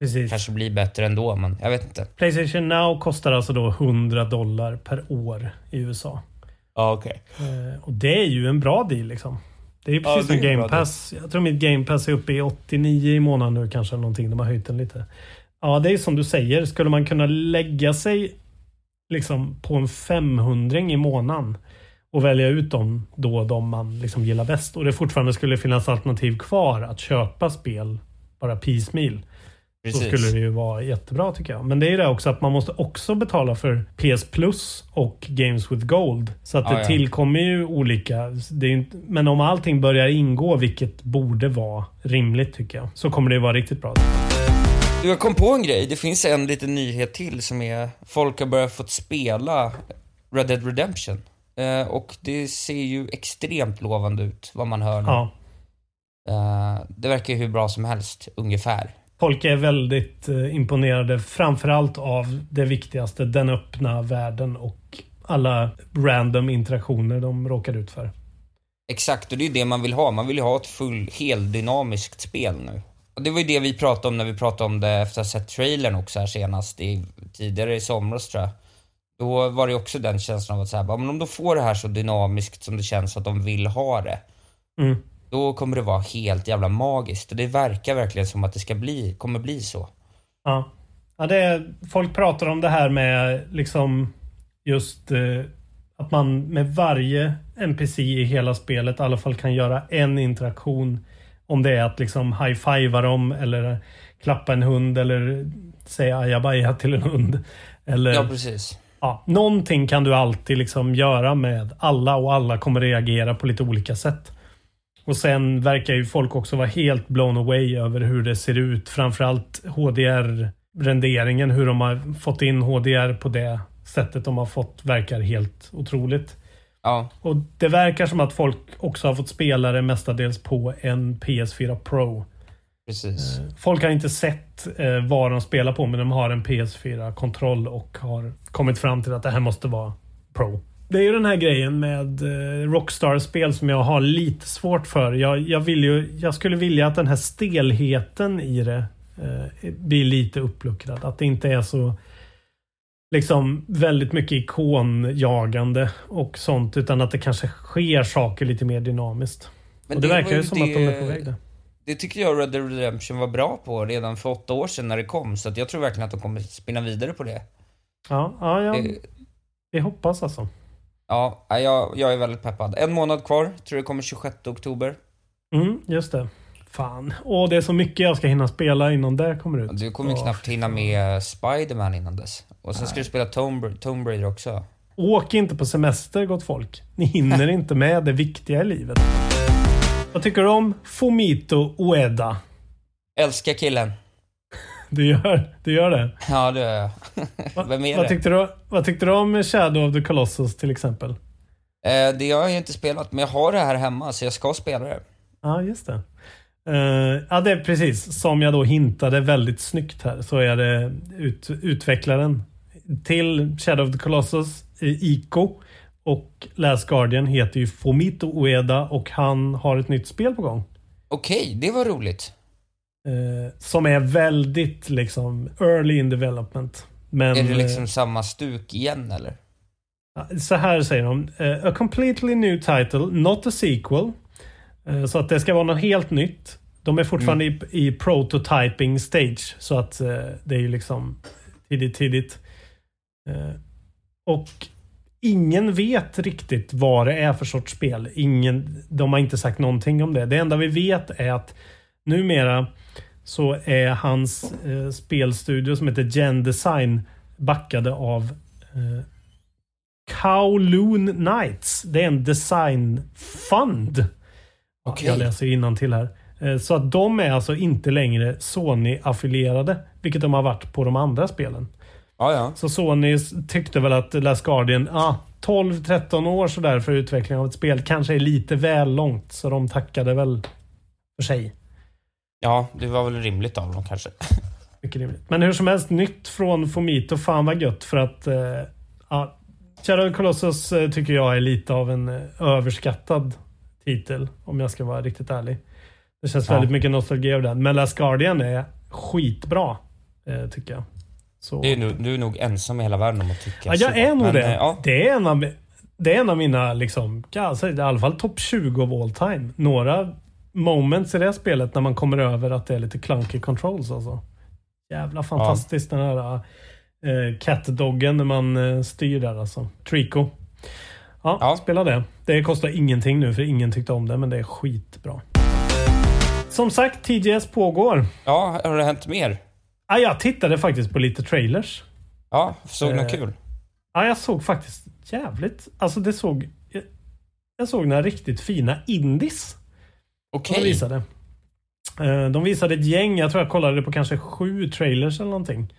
Precis.
kanske blir bättre ändå, men jag vet inte.
Playstation Now kostar alltså då 100 dollar per år i USA.
Ja, okej.
Eh, och det är ju en bra deal liksom. Det är ju
Ja,
precis
är
som Game Pass. Jag tror mitt Game Pass är uppe i 89 i månaden nu kanske. Någonting. De har höjt den lite. Ja, det är som du säger. Skulle man kunna lägga sig liksom på en 500 i månaden och välja ut dem då de man liksom gillar bäst och det fortfarande skulle finnas alternativ kvar att köpa spel bara piecemeal. Så
Precis.
skulle det ju vara jättebra tycker jag. Men det är ju det också att man måste också betala för PS Plus och Games with Gold. Så att
Ja,
det
ja.
tillkommer ju olika. Ju inte, men om allting börjar ingå, vilket borde vara rimligt tycker jag, så kommer det vara riktigt bra.
Du, jag kom på en grej. Det finns en liten nyhet till som är folk har börjat fått spela Red Dead Redemption. Eh, och det ser ju extremt lovande ut, vad man hör nu.
Ja.
Eh, det verkar ju hur bra som helst, ungefär.
Folk är väldigt eh, imponerade framförallt av det viktigaste, den öppna världen och alla random interaktioner de råkar ut för.
Exakt, och det är ju det man vill ha. Man vill ju ha ett full, heldynamiskt spel nu. Och det var ju det vi pratade om när vi pratade om det efter att ha sett trailern också här senast, i, tidigare i somras tror jag. Då var det också den känslan av att säga, men om de får det här så dynamiskt som det känns att de vill ha det,
Mm.
då kommer det vara helt jävla magiskt. Och det verkar verkligen som att det ska bli, kommer bli så.
Ja. ja det är, folk pratar om det här med liksom just eh, att man med varje NPC i hela spelet i alla fall kan göra en interaktion. Om det är att liksom high-fivea dem eller klappa en hund eller säga ajabaja till en hund. Eller,
Ja, precis.
Ja, någonting kan du alltid liksom göra med alla och alla kommer reagera på lite olika sätt. Och sen verkar ju folk också vara helt blown away över hur det ser ut. Framförallt HDR-renderingen, hur de har fått in HDR på det sättet de har fått verkar helt otroligt.
Ja.
Och det verkar som att folk också har fått spela det mestadels på en PS4 Pro.
Precis.
Folk har inte sett eh, vad de spelar på, men de har en PS4-kontroll och har kommit fram till att det här måste vara Pro. Det är ju den här grejen med eh, Rockstar-spel som jag har lite svårt för. Jag, jag, vill ju, jag skulle vilja att den här stelheten i det eh, blir lite uppluckrad. Att det inte är så liksom väldigt mycket ikonjagande och sånt. Utan att det kanske sker saker lite mer dynamiskt.
Men
och det,
det
verkar ju som att de
det-
är på väg där.
Det tycker jag Red Dead Redemption var bra på redan för åtta år sedan när det kom. Så att jag tror verkligen att de kommer spinna vidare på det.
Ja, ja, ja.
Det-
Vi hoppas alltså.
Ja, jag, jag är väldigt peppad. En månad kvar. Tror det kommer 26 oktober.
Mm, just det. Fan. Åh, det är så mycket jag ska hinna spela innan det kommer ut.
Du kommer ju
Åh,
knappt hinna med Spider-Man innan dess. Och sen ska du spela Tomb, Tomb Raider också.
Åk inte på semester gott folk. Ni hinner inte med det viktiga i livet. Vad tycker du om Fumito Ueda?
Älskar killen.
Du gör, du gör det?
Ja, det gör jag. Vem är
Vad
det?
tyckte, du, vad tyckte du om Shadow of the Colossus till exempel?
Eh, det har jag ju inte spelat, men jag har det här hemma så jag ska spela det.
Ja, just det. Eh, ja, det är precis som jag då hintade väldigt snyggt här så är det ut, utvecklaren till Shadow of the Colossus, eh, Ico och Last Guardian heter ju Fumito Ueda och han har ett nytt spel på gång.
Okej, det var roligt.
Eh, som är väldigt liksom early in development. Men,
är det liksom samma stuk igen eller?
Så här säger de. A completely new title, not a sequel. Eh, Så att det ska vara något helt nytt. De är fortfarande i, i prototyping stage. Så att eh, det är ju liksom tidigt, tidigt. Eh, Och ingen vet riktigt vad det är för sorts spel. Ingen, de har inte sagt någonting om det. Det enda vi vet är att numera så är hans eh, spelstudio som heter Gen Design backade av eh, Kowloon Knights. Det är en designfund.
Okej.
Jag läser till här. Eh, Så att de är alltså inte längre Sony-affilierade. Vilket de har varit på de andra spelen.
Ja, ja.
Så Sony tyckte väl att Last Guardian, ah, 12-13 år sådär för utveckling av ett spel kanske är lite väl långt. Så de tackade väl för sig.
Ja, det var väl rimligt av dem kanske.
Mycket rimligt. Men hur som helst, nytt från Fomito. Fan vad gött för att... Eh, ja, Shadow Colossus eh, tycker jag är lite av en eh, överskattad titel. Om jag ska vara riktigt ärlig. Det känns
Ja.
väldigt mycket nostalgi av den. Men Last Guardian är skitbra. Eh, tycker jag. Så.
Det är nog, du är nog ensam i hela världen om att tycka
Ja, jag
så.
är nog
Men,
det.
eh, Ja,
Det är en av, det är en av mina, liksom, alltså, i alla fall topp 20 of all time. Några moments i det här spelet när man kommer över att det är lite clunky controls alltså. Jävla fantastiskt den här eh, catdoggen när man eh, styr där alltså. Trico. Ja, spela det. Det kostar ingenting nu för ingen tyckte om det, men det är skitbra. Som sagt, TGS pågår.
ja, har det hänt mer?
Ja, jag tittade faktiskt på lite trailers.
Ja, såg du något
Eh,
kul?
Ja, jag såg faktiskt jävligt... Alltså det såg... Jag, jag såg några riktigt fina indies.
Okej.
De visade. Eh, De visade ett gäng, jag tror jag kollade på kanske sju trailers eller någonting.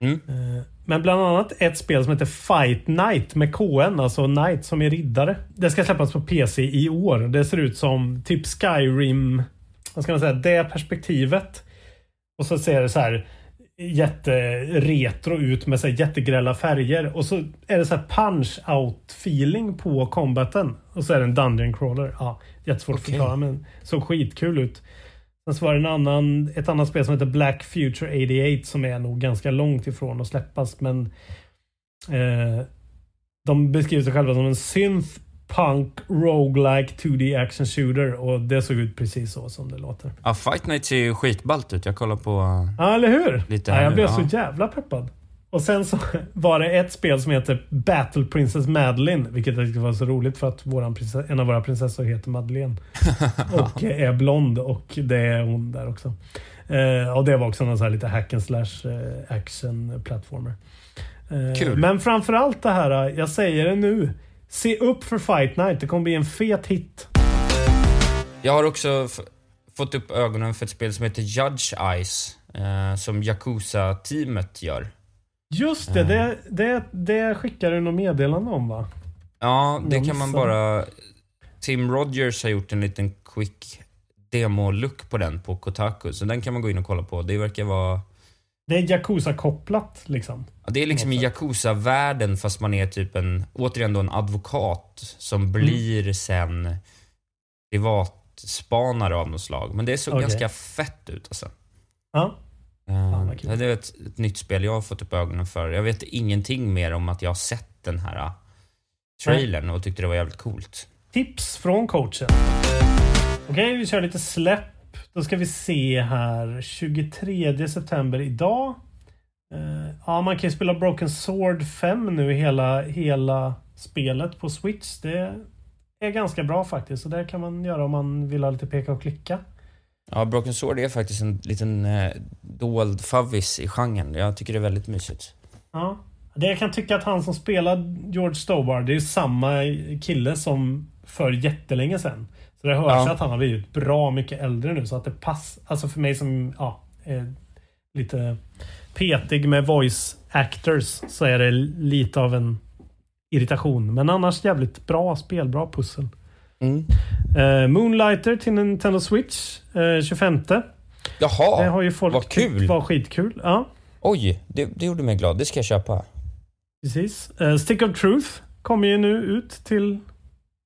Mm.
Eh, Men bland annat ett spel som heter Fight Night med KN, alltså Knight som är riddare. Det ska släppas på PC i år. Det ser ut som typ Skyrim, vad ska man säga, det perspektivet. Och så ser det så här jätteretro ut med så här jättegrälla färger. Och så är det så här punch-out feeling på combaten. Och så är det en dungeon crawler. Ja, jättesvårt att
Okej.
förklara men såg skitkul ut. Sen så var det en annan, ett annat spel som heter Black Future 88 som är nog ganska långt ifrån att släppas men eh, de beskriver sig själva som en synth punk roguelike 2D action shooter och det såg ut precis så som det låter.
Ja, Fight Night ser ju skitballt ut. Jag kollar på...
Ja, eller hur?
Lite
ja, jag blev så jävla peppad. Och sen så var det ett spel som heter Battle Princess Madeline, vilket jag tyckte var så roligt för att våran prinsess, en av våra prinsessor heter Madeleine. och är blond och det är hon där också. Eh, och det var också någon så här lite hack and slash eh, action platformer. Eh,
Kul.
Men framförallt det här, jag säger det nu. Se upp för Fight Night, det kommer bli en fet hit.
Jag har också fått upp ögonen för ett spel som heter Judge Eyes. Eh, som Yakuza-teamet gör.
Just det, det, det, det skickar du något meddelande om va?
Ja, det kan man bara... Tim Rogers har gjort en liten quick demo-look på den på Kotaku, så den kan man gå in och kolla på. Det verkar vara...
Det är Yakuza-kopplat liksom.
Ja, det är liksom i Yakuza-världen fast man är typ en, återigen då en advokat som blir sen privatspanare av något slag. Men det såg
Okej.
ganska fett ut alltså.
Ja.
Uh, det är ett, ett nytt spel jag har fått upp ögonen för. Jag vet ingenting mer om att jag har sett den här uh, trailern och tyckte det var jävligt coolt.
Tips från coachen. Okej, vi kör lite släpp. Då ska vi se här. 23 september idag. Eh, ja, man kan ju spela Broken Sword 5 nu hela, hela spelet på Switch. Det är ganska bra faktiskt. Så det kan man göra om man vill ha lite peka och klicka.
Ja, Broken Sword är faktiskt en liten eh, dold favvis i genren. Jag tycker det är väldigt mysigt.
Ja. Det jag kan tycka att han som spelar George Stobar, det är samma kille som för jättelänge sedan. Så det hörs
Ja.
att han har blivit bra mycket äldre nu så att det passar. Alltså för mig som ja, är lite petig med voice actors så är det lite av en irritation. Men annars jävligt bra spel, bra pussel.
Mm.
Eh, Moonlighter till Nintendo Switch eh, 25.
Jaha,
det har ju folk
vad kul.
var skitkul. Ja.
Oj, det, det gjorde mig glad. Det ska jag köpa.
Precis. Eh, Stick of Truth kommer ju nu ut till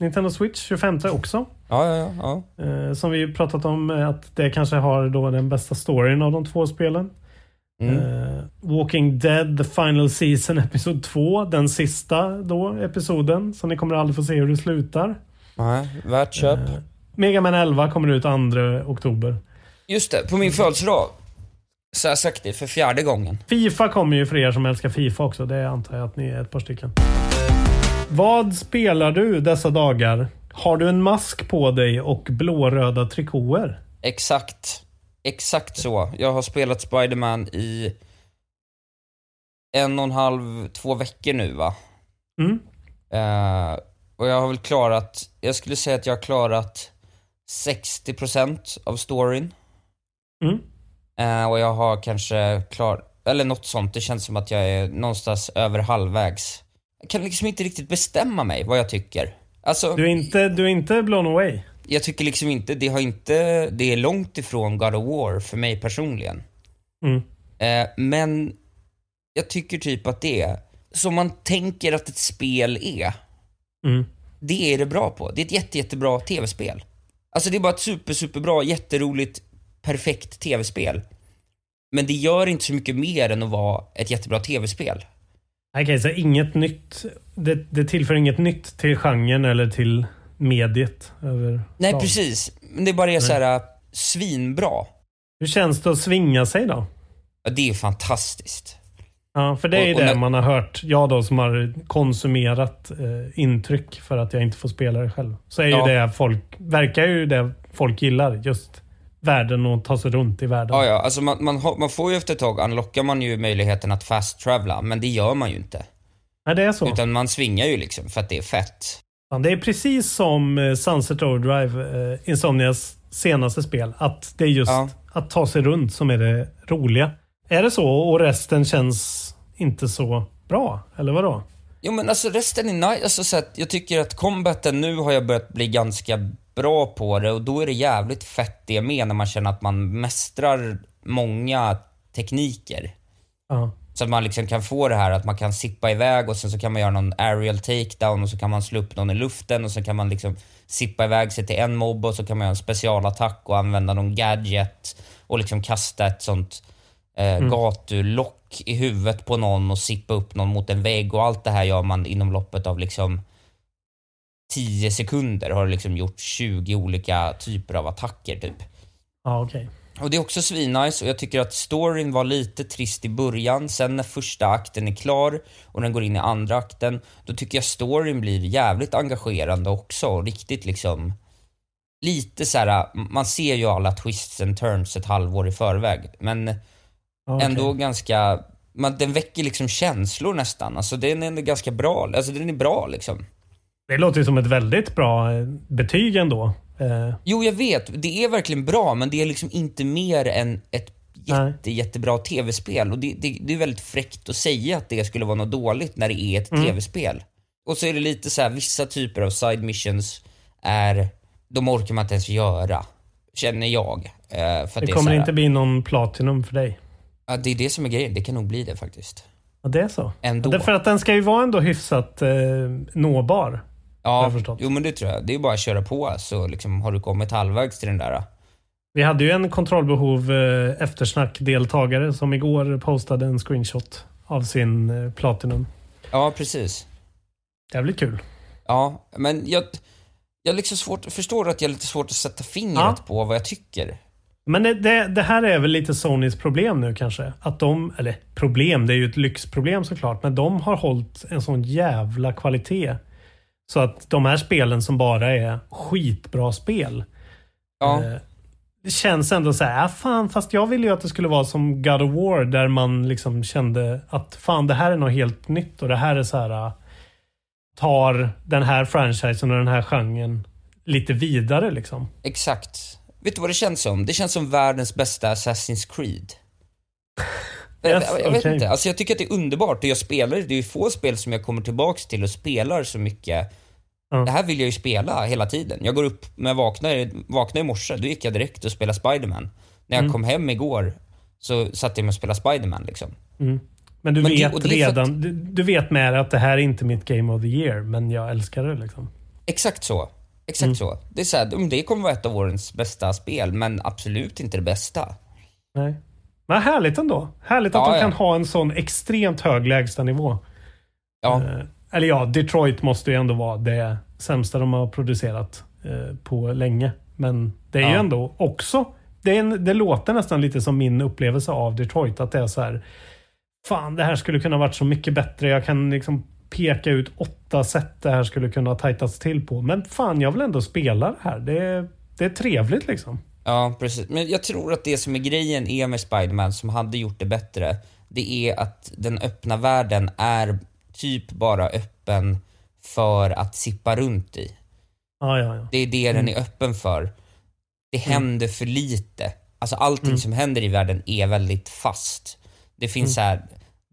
Nintendo Switch 25 också.
Ja, ja, ja. ja.
Som vi pratat om att det kanske har då den bästa storyn av de två spelen.
Mm.
Eh, Walking Dead The Final Season Episod 2. Den sista då episoden. Så ni kommer aldrig få se hur det slutar.
Nej, värt köp.
Eh, Mega Man 11 kommer ut 2 oktober.
Just det, på min födelsedag så har jag sagt det för fjärde gången.
Fifa kommer ju för er som älskar Fifa också. Det antar jag att ni är ett par stycken. Vad spelar du dessa dagar? Har du en mask på dig och blåröda trikåer?
Exakt. Exakt så. Jag har spelat Spider-Man i en och en halv, två veckor nu va?
Mm.
Eh, och jag har väl klarat, jag skulle säga att jag har klarat 60% av storyn.
Mm.
Eh, och jag har kanske klar, eller något sånt. Det känns som att jag är någonstans över halvvägs. Jag kan liksom inte riktigt bestämma mig vad jag tycker. Alltså,
Du är inte, du är inte blown away?
jag tycker liksom inte, det har inte, det är långt ifrån God of War för mig personligen.
Mm.
Eh, men jag tycker typ att det är, som man tänker att ett spel är,
Mm.
det är det bra på. Det är ett jätte, jättebra tv-spel. Alltså det är bara ett super, superbra, jätteroligt, perfekt tv-spel. Men det gör inte så mycket mer än att vara ett jättebra tv-spel.
Okej, så inget nytt. Det, det tillför inget nytt till genren eller till mediet? Över
Nej,
lag.
precis. Men det bara är så här svinbra.
Hur känns det att svinga sig då?
Ja, det är fantastiskt.
Ja, för det är
Och- och
det
när-
man har hört. Jag då som har konsumerat eh, intryck för att jag inte får spela det själv. Så är
Ja.
ju det folk, verkar ju det folk gillar. Just världen och ta sig runt i världen.
Ja, ja, alltså man, man, man får ju efter ett tag, unlockar man ju möjligheten att fast travela men det gör man ju inte.
Nej, det är så.
Utan man svingar ju liksom för att det är fett.
Ja, det är precis som eh, Sunset Overdrive, eh, Insomnias senaste spel. Att det är just
Ja.
att ta sig runt som är det roliga. Är det så och resten känns inte så bra? Eller vadå?
Jo men alltså resten är nice, alltså, så att jag tycker att combaten nu har jag börjat bli ganska bra på det och då är det jävligt fett det med när man känner att man mästrar många tekniker.
Ja.
Så att man liksom kan få det här att man kan sippa iväg och sen så kan man göra någon aerial takedown och så kan man slå upp någon i luften och så kan man liksom sippa iväg sig till en mobb och så kan man göra en specialattack och använda någon gadget och liksom kasta ett sånt eh,
Mm.
gatulock i huvudet på någon och sippa upp någon mot en vägg och allt det här gör man inom loppet av liksom 10 sekunder har du liksom gjort 20 olika typer av attacker typ.
Ja, okej.
Och det är också svinnice och jag tycker att storyn var lite trist i början. Sen när första akten är klar och den går in i andra akten, då tycker jag storyn blir jävligt engagerande också. Och riktigt liksom... Lite så här, man ser ju alla twists and turns ett halvår i förväg. Men
Okej.
ändå ganska... Man, den väcker liksom känslor nästan. Alltså den är ändå ganska bra. Alltså den är bra liksom.
Det låter ju som ett väldigt bra eh, betyg ändå. Eh,
Jo, jag vet. Det är verkligen bra, men det är liksom inte mer än ett jätte, jättebra tv-spel. Och det, det, det är väldigt fräckt att säga att det skulle vara något dåligt när det är ett
Mm.
tv-spel. Och så är det lite så här, vissa typer av side missions är, de orkar man inte ens göra. Känner jag. Eh,
Det
det
kommer
här,
inte bli någon Platinum för dig.
Ja, det är det som är grejen. Det kan nog bli det faktiskt.
Ja, det är så.
Ändå.
Ja, det är för att den ska ju vara ändå hyfsat eh, nåbar.
Ja, jo men det tror jag. Det är bara att köra på så liksom har du kommit halvvägs till den där.
Vi hade ju en kontrollbehov eh, eftersnack-deltagare som igår postade en screenshot av sin eh, Platinum.
Ja, precis.
Jävligt kul.
Ja, men jag, jag har liksom svårt, förstår att jag har lite svårt att sätta fingret
Ja.
på vad jag tycker.
Men det, det, det här är väl lite Sonys problem nu kanske. Att de, eller problem, det är ju ett lyxproblem såklart. Men de har hållit en sån jävla kvalitet. Så att de här spelen som bara är skitbra spel.
Ja.
Eh, känns ändå så här, ah, fan, fast jag ville ju att det skulle vara som God of War där man liksom kände att fan, det här är något helt nytt och det här är så här ah, tar den här franchisen och den här genren lite vidare liksom.
Exakt. Vet du vad det känns som? Det känns som världens bästa Assassin's Creed.
Yes,
jag, jag vet inte. Alltså jag tycker att det är underbart och jag spelar, det är ju få spel som jag kommer tillbaks till och spelar så mycket. Det här vill jag ju spela hela tiden. Jag går upp, när jag vaknar, vaknar i morse, då gick jag direkt och spelade Spiderman. När jag
Mm.
kom hem igår så satt jag med och spelade Spiderman liksom.
Mm. Men du
Men
vet
det för att-
redan, du, du vet med att det här är inte mitt Game of the Year, men jag älskar det liksom.
Exakt så. Exakt
Mm.
så. Det är så här, det kommer vara ett av årens bästa spel, men absolut inte det bästa.
Nej. Men härligt ändå. Härligt att
Ja,
de
ja.
kan ha en sån extremt hög lägstanivå.
Ja.
Eh, eller ja, Detroit måste ju ändå vara det sämsta de har producerat eh, på länge. Men det är ju
Ja.
ändå också, det, en, det låter nästan lite som min upplevelse av Detroit. Att det är så här, fan det här skulle kunna varit så mycket bättre. Jag kan liksom peka ut åtta sätt det här skulle kunna ha tajtats till på. Men fan, jag vill ändå spela det här. Det är, det är trevligt liksom.
Ja, precis. Men jag tror att det som är grejen är med Spiderman som hade gjort det bättre, det är att den öppna världen är typ bara öppen för att sippa runt i.
Ja, ja, ja.
Det är det den
Mm.
är öppen för. Det
Mm.
händer för lite. Alltså allting
Mm.
som händer i världen är väldigt fast. Det finns
Mm.
så här,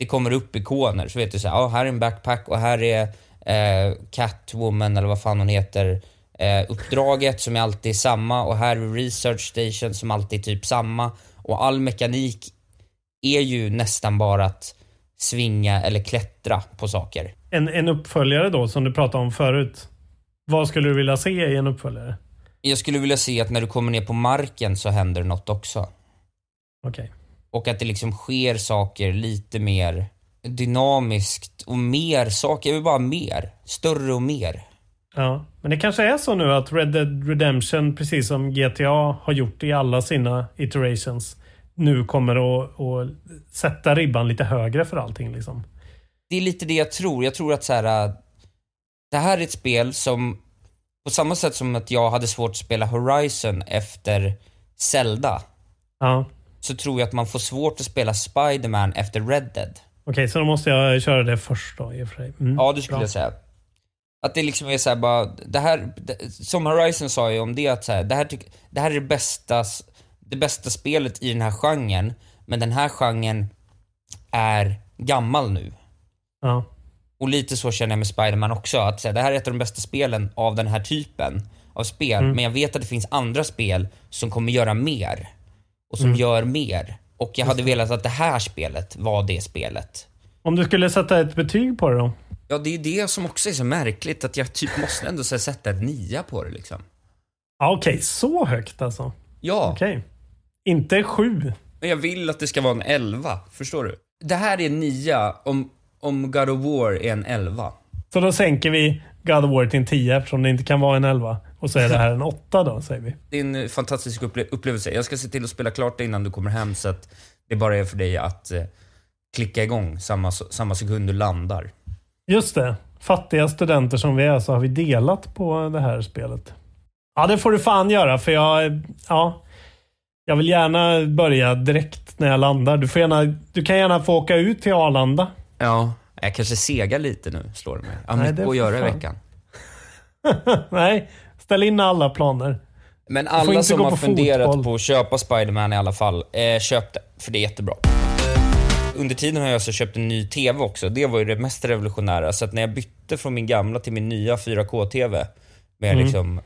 det kommer upp ikoner, så vet du så här, ja, här är en backpack och här är eh, Catwoman eller vad fan hon heter. Eh, uppdraget som är alltid samma och här är research station som alltid är typ samma. Och all mekanik är ju nästan bara att svinga eller klättra på saker.
En, en uppföljare då, som du pratade om förut. Vad skulle du vilja se i en uppföljare?
Jag skulle vilja se att när du kommer ner på marken så händer något också.
Okej.
Och att det liksom sker saker lite mer dynamiskt och mer saker. Jag vill bara mer. Större och mer.
Ja, men det kanske är så nu att Red Dead Redemption, precis som GTA har gjort i alla sina iterations, nu kommer att, att sätta ribban lite högre för allting liksom.
Det är lite det jag tror. Jag tror att så här. äh, Det här är ett spel som, på samma sätt som att jag hade svårt att spela Horizon efter Zelda,
Ja.
Så tror jag att man får svårt att spela Spider-Man efter Red Dead.
Okej, så då måste jag köra det först då i och för sig. Mm,
Ja, det skulle
bra.
jag säga. Att det liksom är såhär bara, det här, det, som Horizon sa ju om det att så här, det, här tyck, det här är det bästa, det bästa spelet i den här genren, men den här genren är gammal nu.
Ja.
Och lite så känner jag med Spider-Man också, att så här, det här är ett av de bästa spelen av den här typen av spel,
Mm.
men jag vet att det finns andra spel som kommer göra mer. Och som
Mm.
gör mer. Och jag hade velat att det här spelet var det spelet.
Om du skulle sätta ett betyg på det då?
Ja, det är det som också är så märkligt, att jag typ måste ändå så här sätta ett nia på det liksom.
Ja, Okej, så högt alltså?
Ja.
Okej. Inte sju?
Men jag vill att det ska vara en 11, förstår du? Det här är en nia om, om God of War är en 11.
Så då sänker vi God of War till en 10 eftersom det inte kan vara en 11. Och så är det här en 8 då, säger vi.
Det är en fantastisk upple- upplevelse. Jag ska se till att spela klart det innan du kommer hem så att det bara är för dig att eh, klicka igång samma, samma sekund du landar.
Just det. Fattiga studenter som vi är så har vi delat på det här spelet. Ja, det får du fan göra för jag... Ja. Jag vill gärna börja direkt när jag landar. Du, får gärna, du kan gärna få åka ut till Arlanda.
Ja, jag kanske segar lite nu, slår det mig. Jag har mycket att göra i veckan.
Nej, ställ in alla planer.
Men alla som har
på
funderat
fotboll.
på att köpa Spider-Man i alla fall, eh, köp det. För det är jättebra. Under tiden har jag alltså köpt en ny TV också. Det var ju det mest revolutionära. Så att när jag bytte från min gamla till min nya 4K-TV med
Mm.
liksom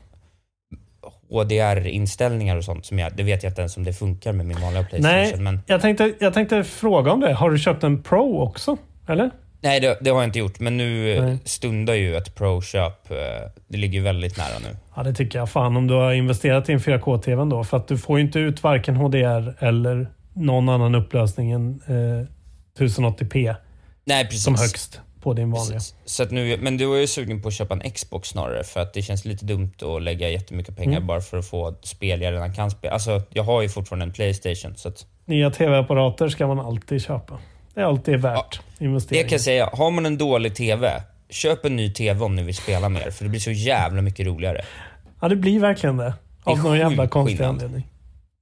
HDR-inställningar och sånt. Som jag, det vet jag inte ens om det funkar med min vanliga Playstation.
Nej,
Men,
jag, tänkte, jag tänkte fråga om det. Har du köpt en Pro också? Eller?
Nej, det, det har jag inte gjort. Men nu eh,
Nej.
stundar ju ett Pro-köp. eh, Det ligger ju väldigt nära nu.
Ja, det tycker jag. Fan om du har investerat i en 4K-TV då. För att du får ju inte ut varken HDR eller någon annan upplösning än eh, 1080p
Nej, precis.
som högst på din vanliga.
Precis. Så att nu, men du är ju sugen på att köpa en Xbox snarare för att det känns lite dumt att lägga jättemycket pengar
Mm.
bara för att få spel jag redan kan spela. Alltså, jag har ju fortfarande en Playstation så att
Nya TV-apparater ska man alltid köpa. Det är alltid värt
det
investeringen.
kan jag säga. Har man en dålig TV, köp en ny TV om ni vill spela mer för det blir så jävla mycket roligare.
Ja, det blir verkligen det. Av
Det
någon jävla konstig
skillnad.
anledning.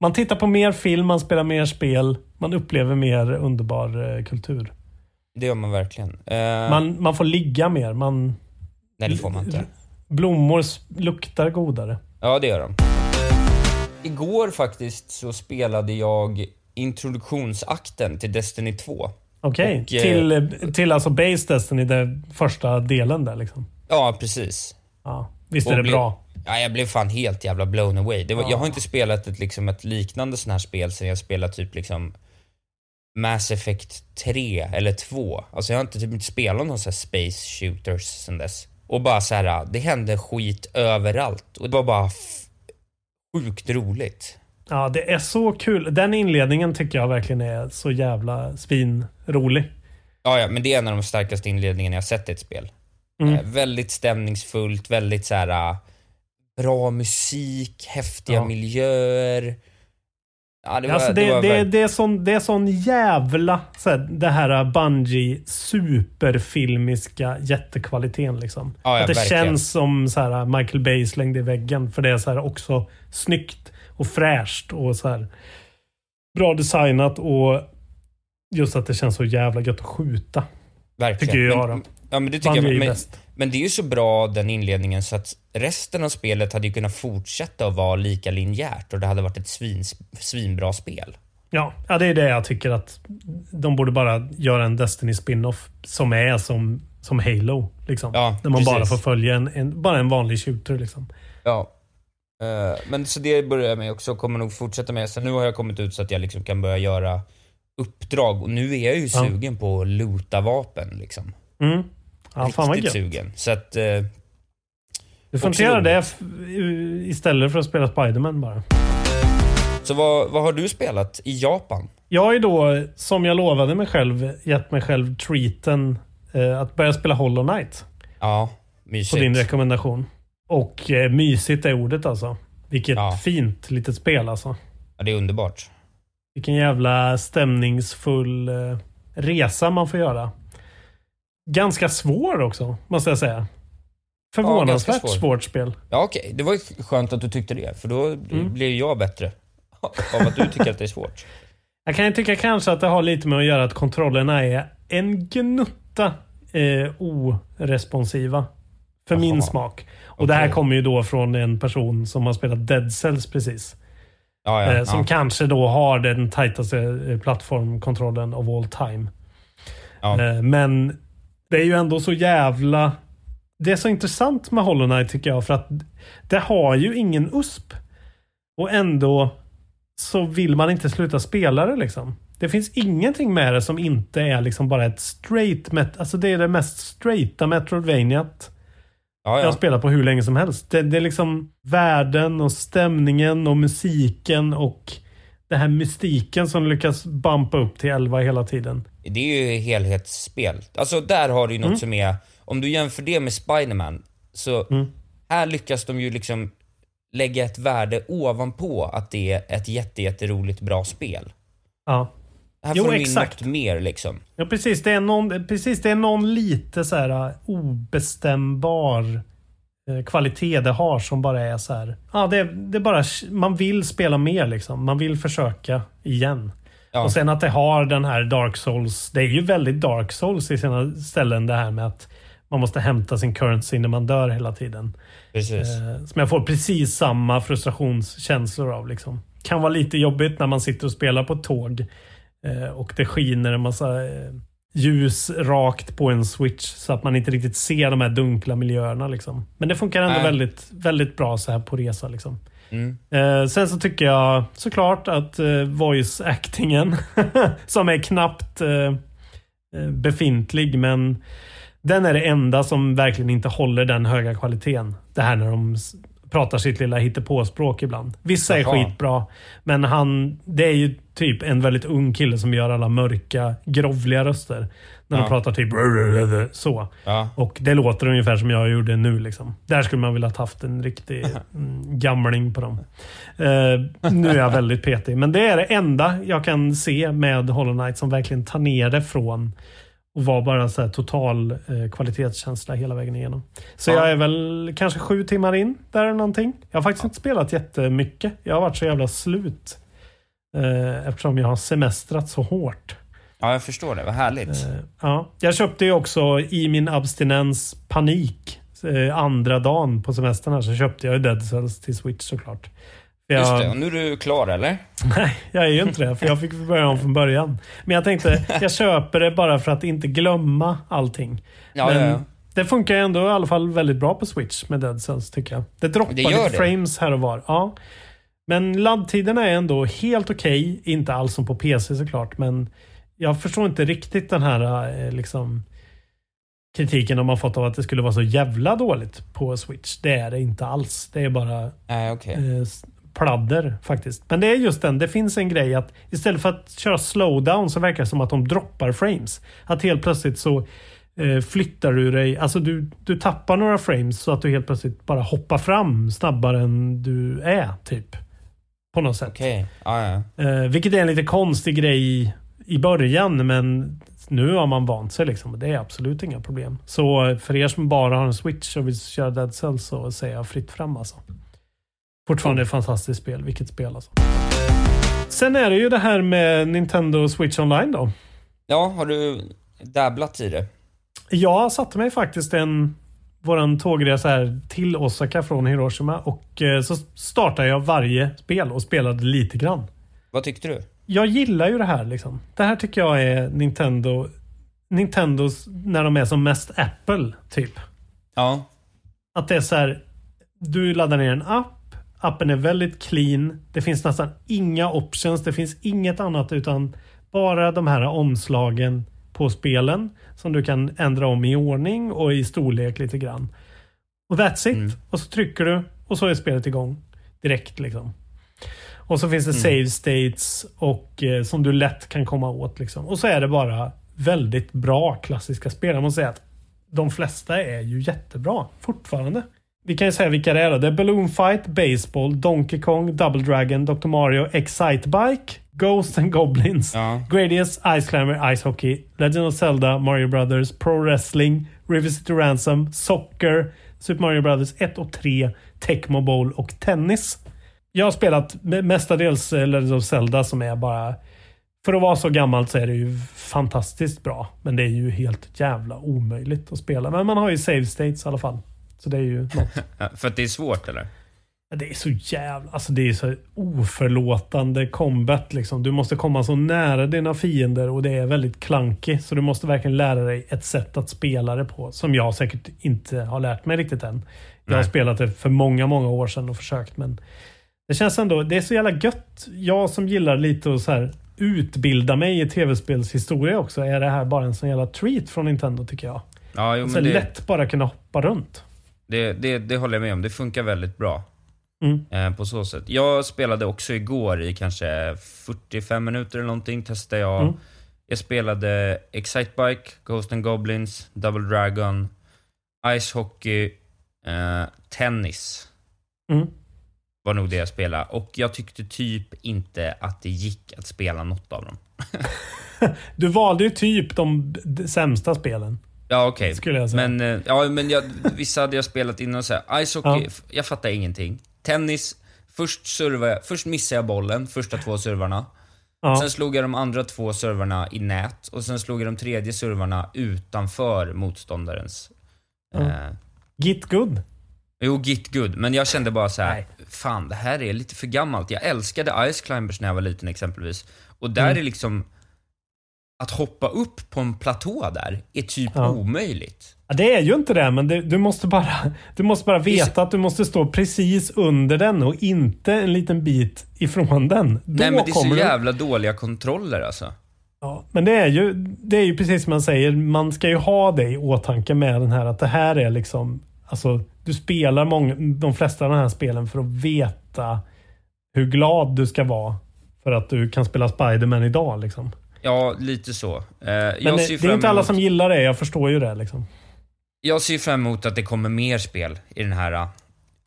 Man tittar på mer film, man spelar mer spel, man upplever mer underbar eh, kultur.
Det gör man verkligen. Eh,
Man, man får ligga mer. Man,
nej, det får man inte.
blommor luktar godare.
Ja, det gör de. Igår faktiskt så spelade jag introduktionsakten till Destiny 2.
Okej,
Och, eh,
till, till alltså Base Destiny, den första delen där liksom.
Ja, precis.
Ja, visst är det
blev-
bra?
Ja, jag blev fan helt jävla blown away. Var,
Ja.
Jag har inte spelat ett, liksom, ett liknande sån här spel sen jag spelade typ liksom Mass Effect 3 eller 2. Alltså jag har inte typ inte spelat någon sån här space shooters sen dess. Och bara så här, det hände skit överallt. Och det var bara sjukt roligt.
Ja, det är så kul. Den inledningen tycker jag verkligen är så jävla svinrolig.
Ja, ja, men det är en av de starkaste inledningarna jag sett i ett spel.
Mm.
Eh, väldigt stämningsfullt, väldigt så här äh, bra musik, häftiga
Ja.
miljöer. Ja, det var,
alltså
det,
det,
var
det, det, är sån, det är sån jävla... Så här, det här Bungie superfilmiska jättekvaliteten liksom.
Ja, ja,
att det
verkligen.
känns som så här Michael Bay slängde i väggen. För det är så här också snyggt och fräscht och så här bra designat och just att det känns så jävla gött att skjuta.
Verkligen.
Tycker jag
men,
då.
Ja, men det tycker jag.
är
Men, men det är ju så bra den inledningen så att resten av spelet hade ju kunnat fortsätta att vara lika linjärt och det hade varit ett svin, svinbra spel.
Ja, ja, det är det jag tycker att de borde bara göra en Destiny spin-off som är som, som Halo. Liksom.
Ja,
Där man bara
precis.
får följa en, en, bara en vanlig shooter. Liksom.
Ja. Eh, men så det börjar jag med också och kommer nog fortsätta med. Så nu har jag kommit ut så att jag liksom kan börja göra uppdrag och nu är jag ju
Ja.
sugen på att loota vapen liksom.
Mm. Ja, fan vad
Riktigt
gött.
sugen. Så att... eh,
Du får
roligt.
det istället för att spela Spiderman bara.
Så vad, vad har du spelat i Japan?
Jag har ju då, som jag lovade mig själv, gett mig själv treaten eh, att börja spela Hollow Knight.
Ja,
På
mysigt.
din rekommendation. Och eh, mysigt är ordet alltså. Vilket
Ja.
fint litet spel alltså.
Ja, det är underbart.
Vilken jävla stämningsfull eh, resa man får göra. Ganska svår också, måste jag säga. Förvånansvärt
svår.
svårt spel.
Ja, okej. Det var ju skönt att du tyckte det, för då
Mm.
blir jag bättre av att du tycker att det är svårt.
Jag kan ju tycka kanske att det har lite med att göra att kontrollerna är en gnutta eh, oresponsiva. För min
Jaha.
smak. Och det här kommer ju då från en person som har spelat Dead Cells precis.
Ja, ja,
eh, som
ja.
kanske då har den tajtaste eh, plattformkontrollen of all time. Eh, men det är ju ändå så jävla... Det är så intressant med Hollow Knight tycker jag. För att det har ju ingen USP. Och ändå så vill man inte sluta spela det liksom. Det finns ingenting med det som inte är liksom bara ett straight... Met alltså det är det mest straighta Metroidvaniat
ja,
jag
ja.
spelat på hur länge som helst. Det, det är liksom världen och stämningen och musiken och det här mystiken som lyckas bumpa upp till 11 hela tiden.
Det är ju helhetsspel. Alltså där har du ju något
Mm.
som är... Om du jämför det med Spiderman så
Mm.
här lyckas de ju liksom lägga ett värde ovanpå att det är ett jätte, jätteroligt bra spel.
Ja.
Här
Jo,
får de in
exakt.
något mer liksom.
Ja, precis. Det är någon, precis, det är någon lite så här uh, obestämbar eh, kvalitet det har som bara är så här. Ja, det, det är bara, man vill spela mer liksom. Man vill försöka igen.
Ja.
Och sen att det har den här Dark Souls. Det är ju väldigt Dark Souls i sina ställen det här med att man måste hämta sin currency när man dör hela tiden.
Precis.
Eh, som jag får precis samma frustrationskänslor av. Liksom. Kan vara lite jobbigt när man sitter och spelar på tåg och det skiner en massa eh, ljus rakt på en switch så att man inte riktigt ser de här dunkla miljöerna. Liksom. Men det funkar ändå
Nej.
väldigt, väldigt bra så här på resa. Liksom.
Mm.
Eh, sen så tycker jag såklart att eh, voice actingen, som är knappt eh, eh, befintlig, men den är det enda som verkligen inte håller den höga kvaliteten. Det här när de pratar sitt lilla hittepåspråk ibland. Vissa är
Jaha.
skitbra, men han, det är ju typ en väldigt ung kille som gör alla mörka, grovliga röster. När de
Ja.
pratar typ så.
Ja.
Och det låter ungefär som jag gjorde nu. Liksom. Där skulle man vilja haft en riktig mm, gamling på dem. Eh, nu är jag väldigt petig. Men det är det enda jag kan se med Hollow Knight som verkligen tar ner det från och vara bara så här total eh, kvalitetskänsla hela vägen igenom. Så
Ja.
jag är väl kanske sju timmar in där eller någonting. Jag har faktiskt inte spelat jättemycket. Jag har varit så jävla slut. Eh, eftersom jag har semestrat så hårt.
Ja, jag förstår det. Vad härligt.
Eh, Ja, jag köpte ju också i min abstinens panik eh, andra dagen på semestern här så köpte jag ju Dead Cells till Switch såklart. Jag,
Just det. Och nu är du klar, eller?
Nej, jag är ju inte det. För jag fick börja om från början. Men jag tänkte, jag köper det bara för att inte glömma allting.
Ja,
Men
ja,
det funkar ändå i alla fall väldigt bra på Switch med Dead Cells tycker jag. Det droppar
Det
lite frames här och var. Ja. Men laddtiderna är ändå helt okej. Inte alls som på PC såklart, men jag förstår inte riktigt den här eh, liksom kritiken de har fått av att det skulle vara så jävla dåligt på Switch. Det är det inte alls. Det är bara
Nej, okej.
eh, pladder faktiskt. Men det är just den, det finns en grej att istället för att köra slowdown så verkar det som att de droppar frames. Att helt plötsligt så eh, flyttar du dig, alltså du, du tappar några frames så att du helt plötsligt bara hoppar fram snabbare än du är typ. På något sätt.
Okej. Ja, ja.
Eh, vilket är en lite konstig grej i, i början men nu har man vant sig liksom. Det är absolut inga problem. Så eh, för er som bara har en switch och vill köra Dead Cells så säger jag fritt fram alltså. Fortfarande ett fantastiskt spel. Vilket spel alltså. Sen är det ju det här med Nintendo Switch Online då.
Ja, har du dabblat i det?
Jag satte mig faktiskt en våran tågresa här till Osaka från Hiroshima och eh, så startade jag varje spel och spelade lite grann.
Vad tyckte du?
jag gillar ju det här liksom. Det här tycker jag är Nintendo Nintendos när de är som mest Apple, typ.
Ja.
Att det är så här. Du laddar ner en app. Appen är väldigt clean. Det finns nästan inga options. Det finns inget annat utan bara de här omslagen på spelen som du kan ändra om i ordning och i storlek lite grann. Och that's it. Och så trycker du och så är spelet igång direkt liksom. Och så finns det save states och eh, som du lätt kan komma åt. Liksom. Och så är det bara väldigt bra klassiska spel. Jag måste säga att de flesta är ju jättebra fortfarande. Vi kan ju säga vilka det är då. Det är Balloon Fight, Baseball, Donkey Kong, Double Dragon, Dr. Mario, Excite Bike, Ghosts and Goblins, Gradius, Ice Climber, Ice Hockey, Legend of Zelda, Mario Brothers, Pro Wrestling, River City Ransom, Soccer, Super Mario Brothers 1 och 3, Tecmo Bowl och Tennis. Jag har spelat me- mestadels eh, Legend of Zelda som är bara... För att vara så gammalt så är det ju fantastiskt bra. Men det är ju helt jävla omöjligt att spela. Men man har ju save states i alla fall. Så det är ju något.
För att det är svårt, eller?
Det är så jävla... Alltså det är så oförlåtande combat liksom. Du måste komma så nära dina fiender och det är väldigt klankig. Så du måste verkligen lära dig ett sätt att spela det på. Som jag säkert inte har lärt mig riktigt än. Jag har
Nej.
spelat det för många, många år sedan och försökt men... Det känns ändå... Det är så jävla gött. Jag som gillar lite att så här utbilda mig i tv-spelshistoria också. Är det här bara en sån jävla treat från Nintendo tycker jag.
Ja, jo,
så
det,
lätt bara kunna hoppa runt.
Det, det, det håller jag med om. Det funkar väldigt bra.
Mm.
Eh, på så sätt. Jag spelade också igår i kanske 45 minuter eller någonting. Testade jag.
Mm.
Jag spelade Excitebike, Ghost and Goblins, Double Dragon, Ice Hockey, eh, Tennis.
Mm.
Var nog det jag spelade. Och jag tyckte typ inte att det gick att spela något av dem.
Du valde ju typ de sämsta spelen.
Ja, okej.
Skulle jag säga.
Men, eh, ja, men jag, vissa hade jag spelat innan så här. Ice hockey,
Ja.
jag fattar ingenting. Tennis, först servade jag, först missade jag bollen, första två servarna.
Ja.
Sen slog jag de andra två servarna i nät och sen slog jag de tredje servarna utanför motståndarens
Ja. Git good.
Jo, Git Good. Men jag kände bara så här, fan det här är lite för gammalt. Jag älskade Ice Climbers när jag var liten exempelvis. Och där
Mm.
är liksom, att hoppa upp på en platå där är typ
Ja.
omöjligt.
Ja, det är ju inte det, men det, du, måste bara, du måste bara veta att du måste stå precis under den och inte en liten bit ifrån den. Då
Nej men det är så
du-
jävla dåliga kontroller alltså.
Ja, men det är, ju, det är ju precis som man säger, man ska ju ha det i åtanke med den här att det här är liksom, alltså du spelar många, de flesta av de här spelen för att veta hur glad du ska vara för att du kan spela Spider-Man idag liksom.
Ja, lite så. Eh,
Men
jag,
det, det är inte alla som gillar det, jag förstår ju det liksom.
jag ser fram emot att det kommer mer spel i den här uh,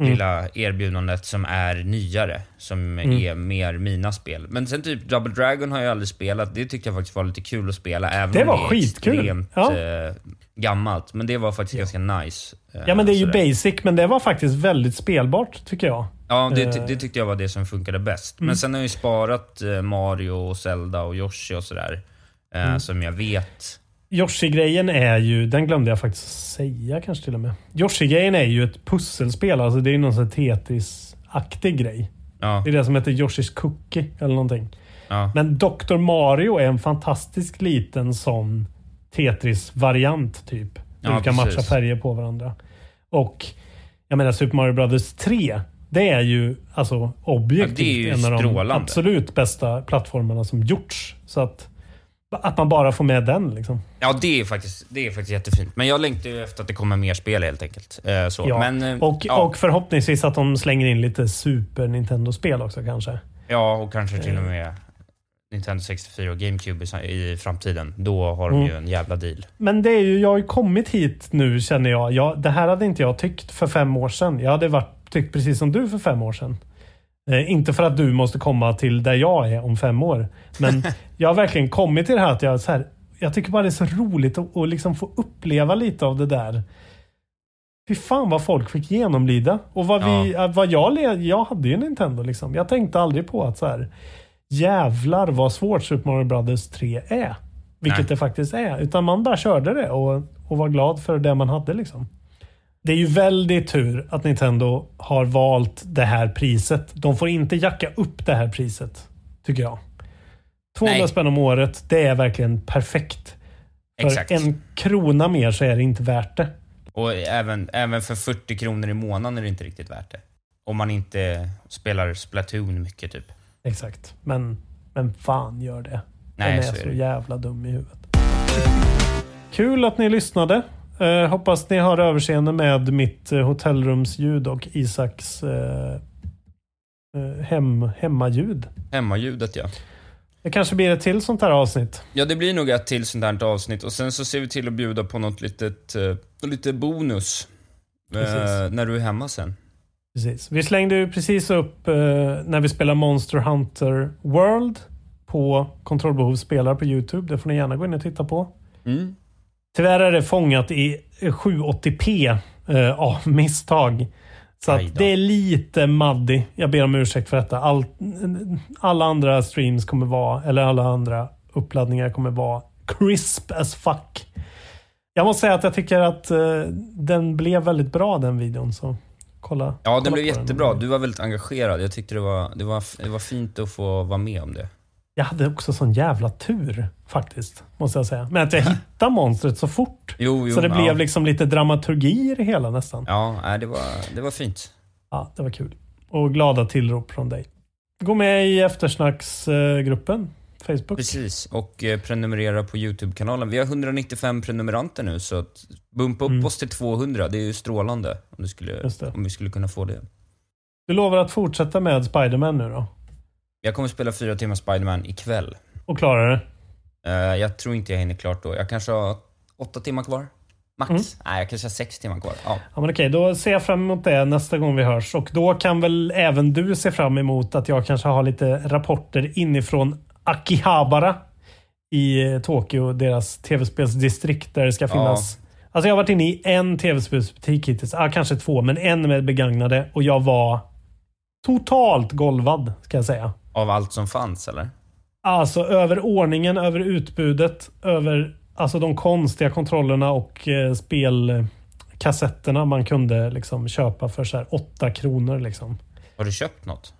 Mm.
lilla erbjudandet som är nyare. Som
Mm.
är mer mina spel. Men sen typ Double Dragon har jag aldrig spelat. Det tyckte jag faktiskt var lite kul att spela. Även
Det
om
var
det är
skitkul.
extremt
Ja.
eh, gammalt. Men det var faktiskt ganska nice. eh,
Ja men det är ju
sådär.
basic, men det var faktiskt väldigt spelbart tycker jag.
Ja, det,
Eh,
det tyckte jag var det som funkade bäst.
Mm.
Men sen har jag ju sparat eh, Mario, och Zelda och Yoshi och sådär. Eh,
Mm.
Som jag vet.
Yoshi-grejen är ju, den glömde jag faktiskt säga kanske till och med. Yoshi-grejen är ju ett pusselspel, alltså det är ju någon sån Tetris-aktig grej.
Ja.
Det är det som heter Yoshis Cookie eller någonting.
Ja.
Men Dr. Mario är en fantastisk liten sån Tetris-variant typ. Där
Ja,
du kan
precis.
matcha färger på varandra. Och jag menar Super Mario Brothers 3. Det är ju alltså objektivt
Ja, ju
en av de absolut bästa plattformarna som gjorts. Så att, att man bara får med den liksom.
Ja, det är, faktiskt, det är faktiskt jättefint. Men jag längtar ju efter att det kommer mer spel helt enkelt. Eh, så.
Ja.
Men, eh,
och,
ja.
och förhoppningsvis att de slänger in lite Super Nintendo-spel också kanske.
ja, och kanske till och med Nintendo 64 och GameCube i framtiden. Då har de
Mm.
ju en jävla deal.
Men det är ju, jag har ju kommit hit nu känner jag. jag. Det här hade inte jag tyckt för fem år sedan. Jag hade varit, tyckt precis som du för fem år sedan. Eh, inte för att du måste komma till där jag är om fem år. Men jag har verkligen kommit till det här att jag så här, jag tycker bara det är så roligt att, att liksom få uppleva lite av det där. Fy fan vad folk fick genomlida. Och vad, vi, eh, vad jag, jag hade ju Nintendo liksom. Jag tänkte aldrig på att så här, jävlar vad svårt Super Mario Brothers 3 är. Vilket
Nej.
det faktiskt är. Utan man bara körde det och, och var glad för det man hade liksom. Det är ju väldigt tur att Nintendo har valt det här priset. De får inte jacka upp det här priset. Tycker jag. 200
Nej.
spänn om året, det är verkligen perfekt. För
Exakt.
en krona mer så är det inte värt det.
Och även, även för 40 kronor i månaden är det inte riktigt värt det. Om man inte spelar Splatoon mycket typ.
Exakt. Men, men fan gör det.
Nej,
Den är
så
så,
är det.
jävla dum i huvudet. Kul att ni lyssnade. Eh, hoppas ni har överseende med mitt eh, hotellrumsljud och Isaks eh, eh, hem, hemmaljud.
Hemmaljudet ja.
Det kanske blir ett till sånt här avsnitt.
Ja, det blir nog ett till sånt här avsnitt och sen så ser vi till att bjuda på något litet, eh, lite bonus. Eh, när du är hemma sen.
Precis. Vi slängde ju precis upp eh, när vi spelar Monster Hunter World på Kontrollbehov spelar på Youtube. Det får ni gärna gå in och titta på.
Mm.
Tyvärr är det fångat i 780p eh, av misstag. Så att det är lite maddy. Jag ber om ursäkt för detta. All, alla andra streams kommer vara, eller alla andra uppladdningar kommer vara crisp as fuck. Jag måste säga att jag tycker att eh, den blev väldigt bra den videon. Så kolla.
Ja,
kolla
den blev jättebra. Du var väldigt engagerad. Jag tyckte det var, det, var, det var fint att få vara med om det.
Jag hade också sån jävla tur faktiskt. Måste jag säga. Men att jag hittade monstret så fort.
Jo, jo,
så det
ja.
blev liksom lite dramaturgi i det hela nästan.
Ja, det, var, det var fint.
Ja, det var kul. Och glada tillrop från dig. Gå med i eftersnacksgruppen. Facebook.
Precis, och eh, prenumerera på YouTube-kanalen. Vi har 195 prenumeranter nu, så att bumpa upp
Mm.
oss till 200. Det är ju strålande om, du skulle, om vi skulle kunna få det.
Du lovar att fortsätta med Spiderman nu då?
Jag kommer spela fyra timmar Spiderman ikväll.
Och klara det?
Eh, jag tror inte jag hinner klart då. Jag kanske har åtta timmar kvar. Max.
Mm.
Nej, jag kanske har sex timmar kvar. Ja.
Ja, men okej, då ser jag fram emot det nästa gång vi hörs. Och då kan väl även du se fram emot att jag kanske har lite rapporter inifrån Akihabara i eh, Tokyo, deras tv-spelsdistrikt där det ska
Ja.
finnas. Alltså jag har varit inne i en tv-spelsbutik hittills. Ah, kanske två, men en med begagnade. Och jag var totalt golvad, ska jag säga.
Av allt som fanns, eller?
Alltså över ordningen, över utbudet, över alltså de konstiga kontrollerna och eh, kassetterna man kunde liksom köpa för så här 8 kronor. Liksom.
Har du köpt något?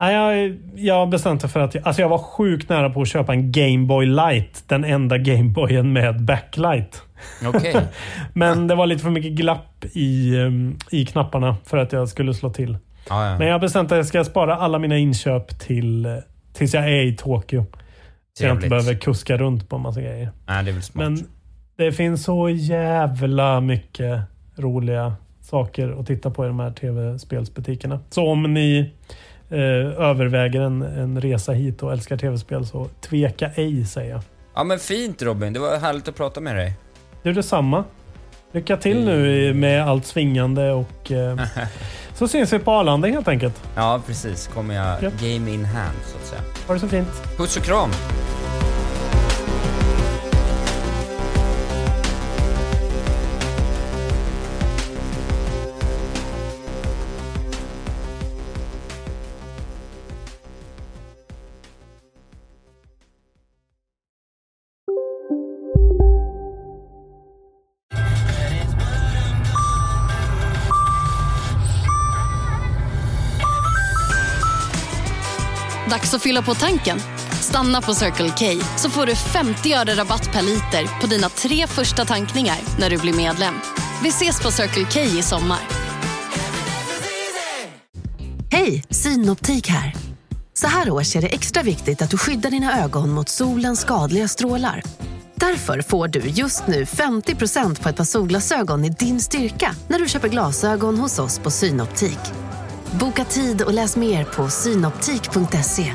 Nej, jag, jag bestämde för att jag, alltså jag var sjukt nära på att köpa en Gameboy Light. Den enda Gameboyen med backlight.
Okej.
Men det var lite för mycket glapp i, um, i knapparna för att jag skulle slå till.
Ja, ja.
Men jag har bestämt att jag ska spara alla mina inköp till, tills jag är i Tokyo. Så jag inte behöver kuska runt på en massa grejer.
Nej, det är väl smart.
Men det finns så jävla mycket roliga saker att titta på i de här tv-spelsbutikerna. Så om ni eh, överväger en, en resa hit och älskar tv-spel så tveka ej säger jag.
Ja men fint Robin, det var härligt att prata med dig.
Du detsamma. Lycka till nu i- med allt svingande och eh, så syns vi på Arlanda helt enkelt.
Ja, precis. Kommer jag
Ja.
game in hand, så att säga.
Ha det så fint.
Puss och kram!
Fylla på tanken. Stanna på Circle K så får du 50 öre rabatt per liter på dina tre första tankningar när du blir medlem. Vi ses på Circle K i sommar.
Hej, Synoptik här. Så här års är det extra viktigt att du skyddar dina ögon mot solens skadliga strålar. Därför får du just nu 50% på ett par solglasögon i din styrka när du köper glasögon hos oss på Synoptik. Boka tid och läs mer på synoptik.se.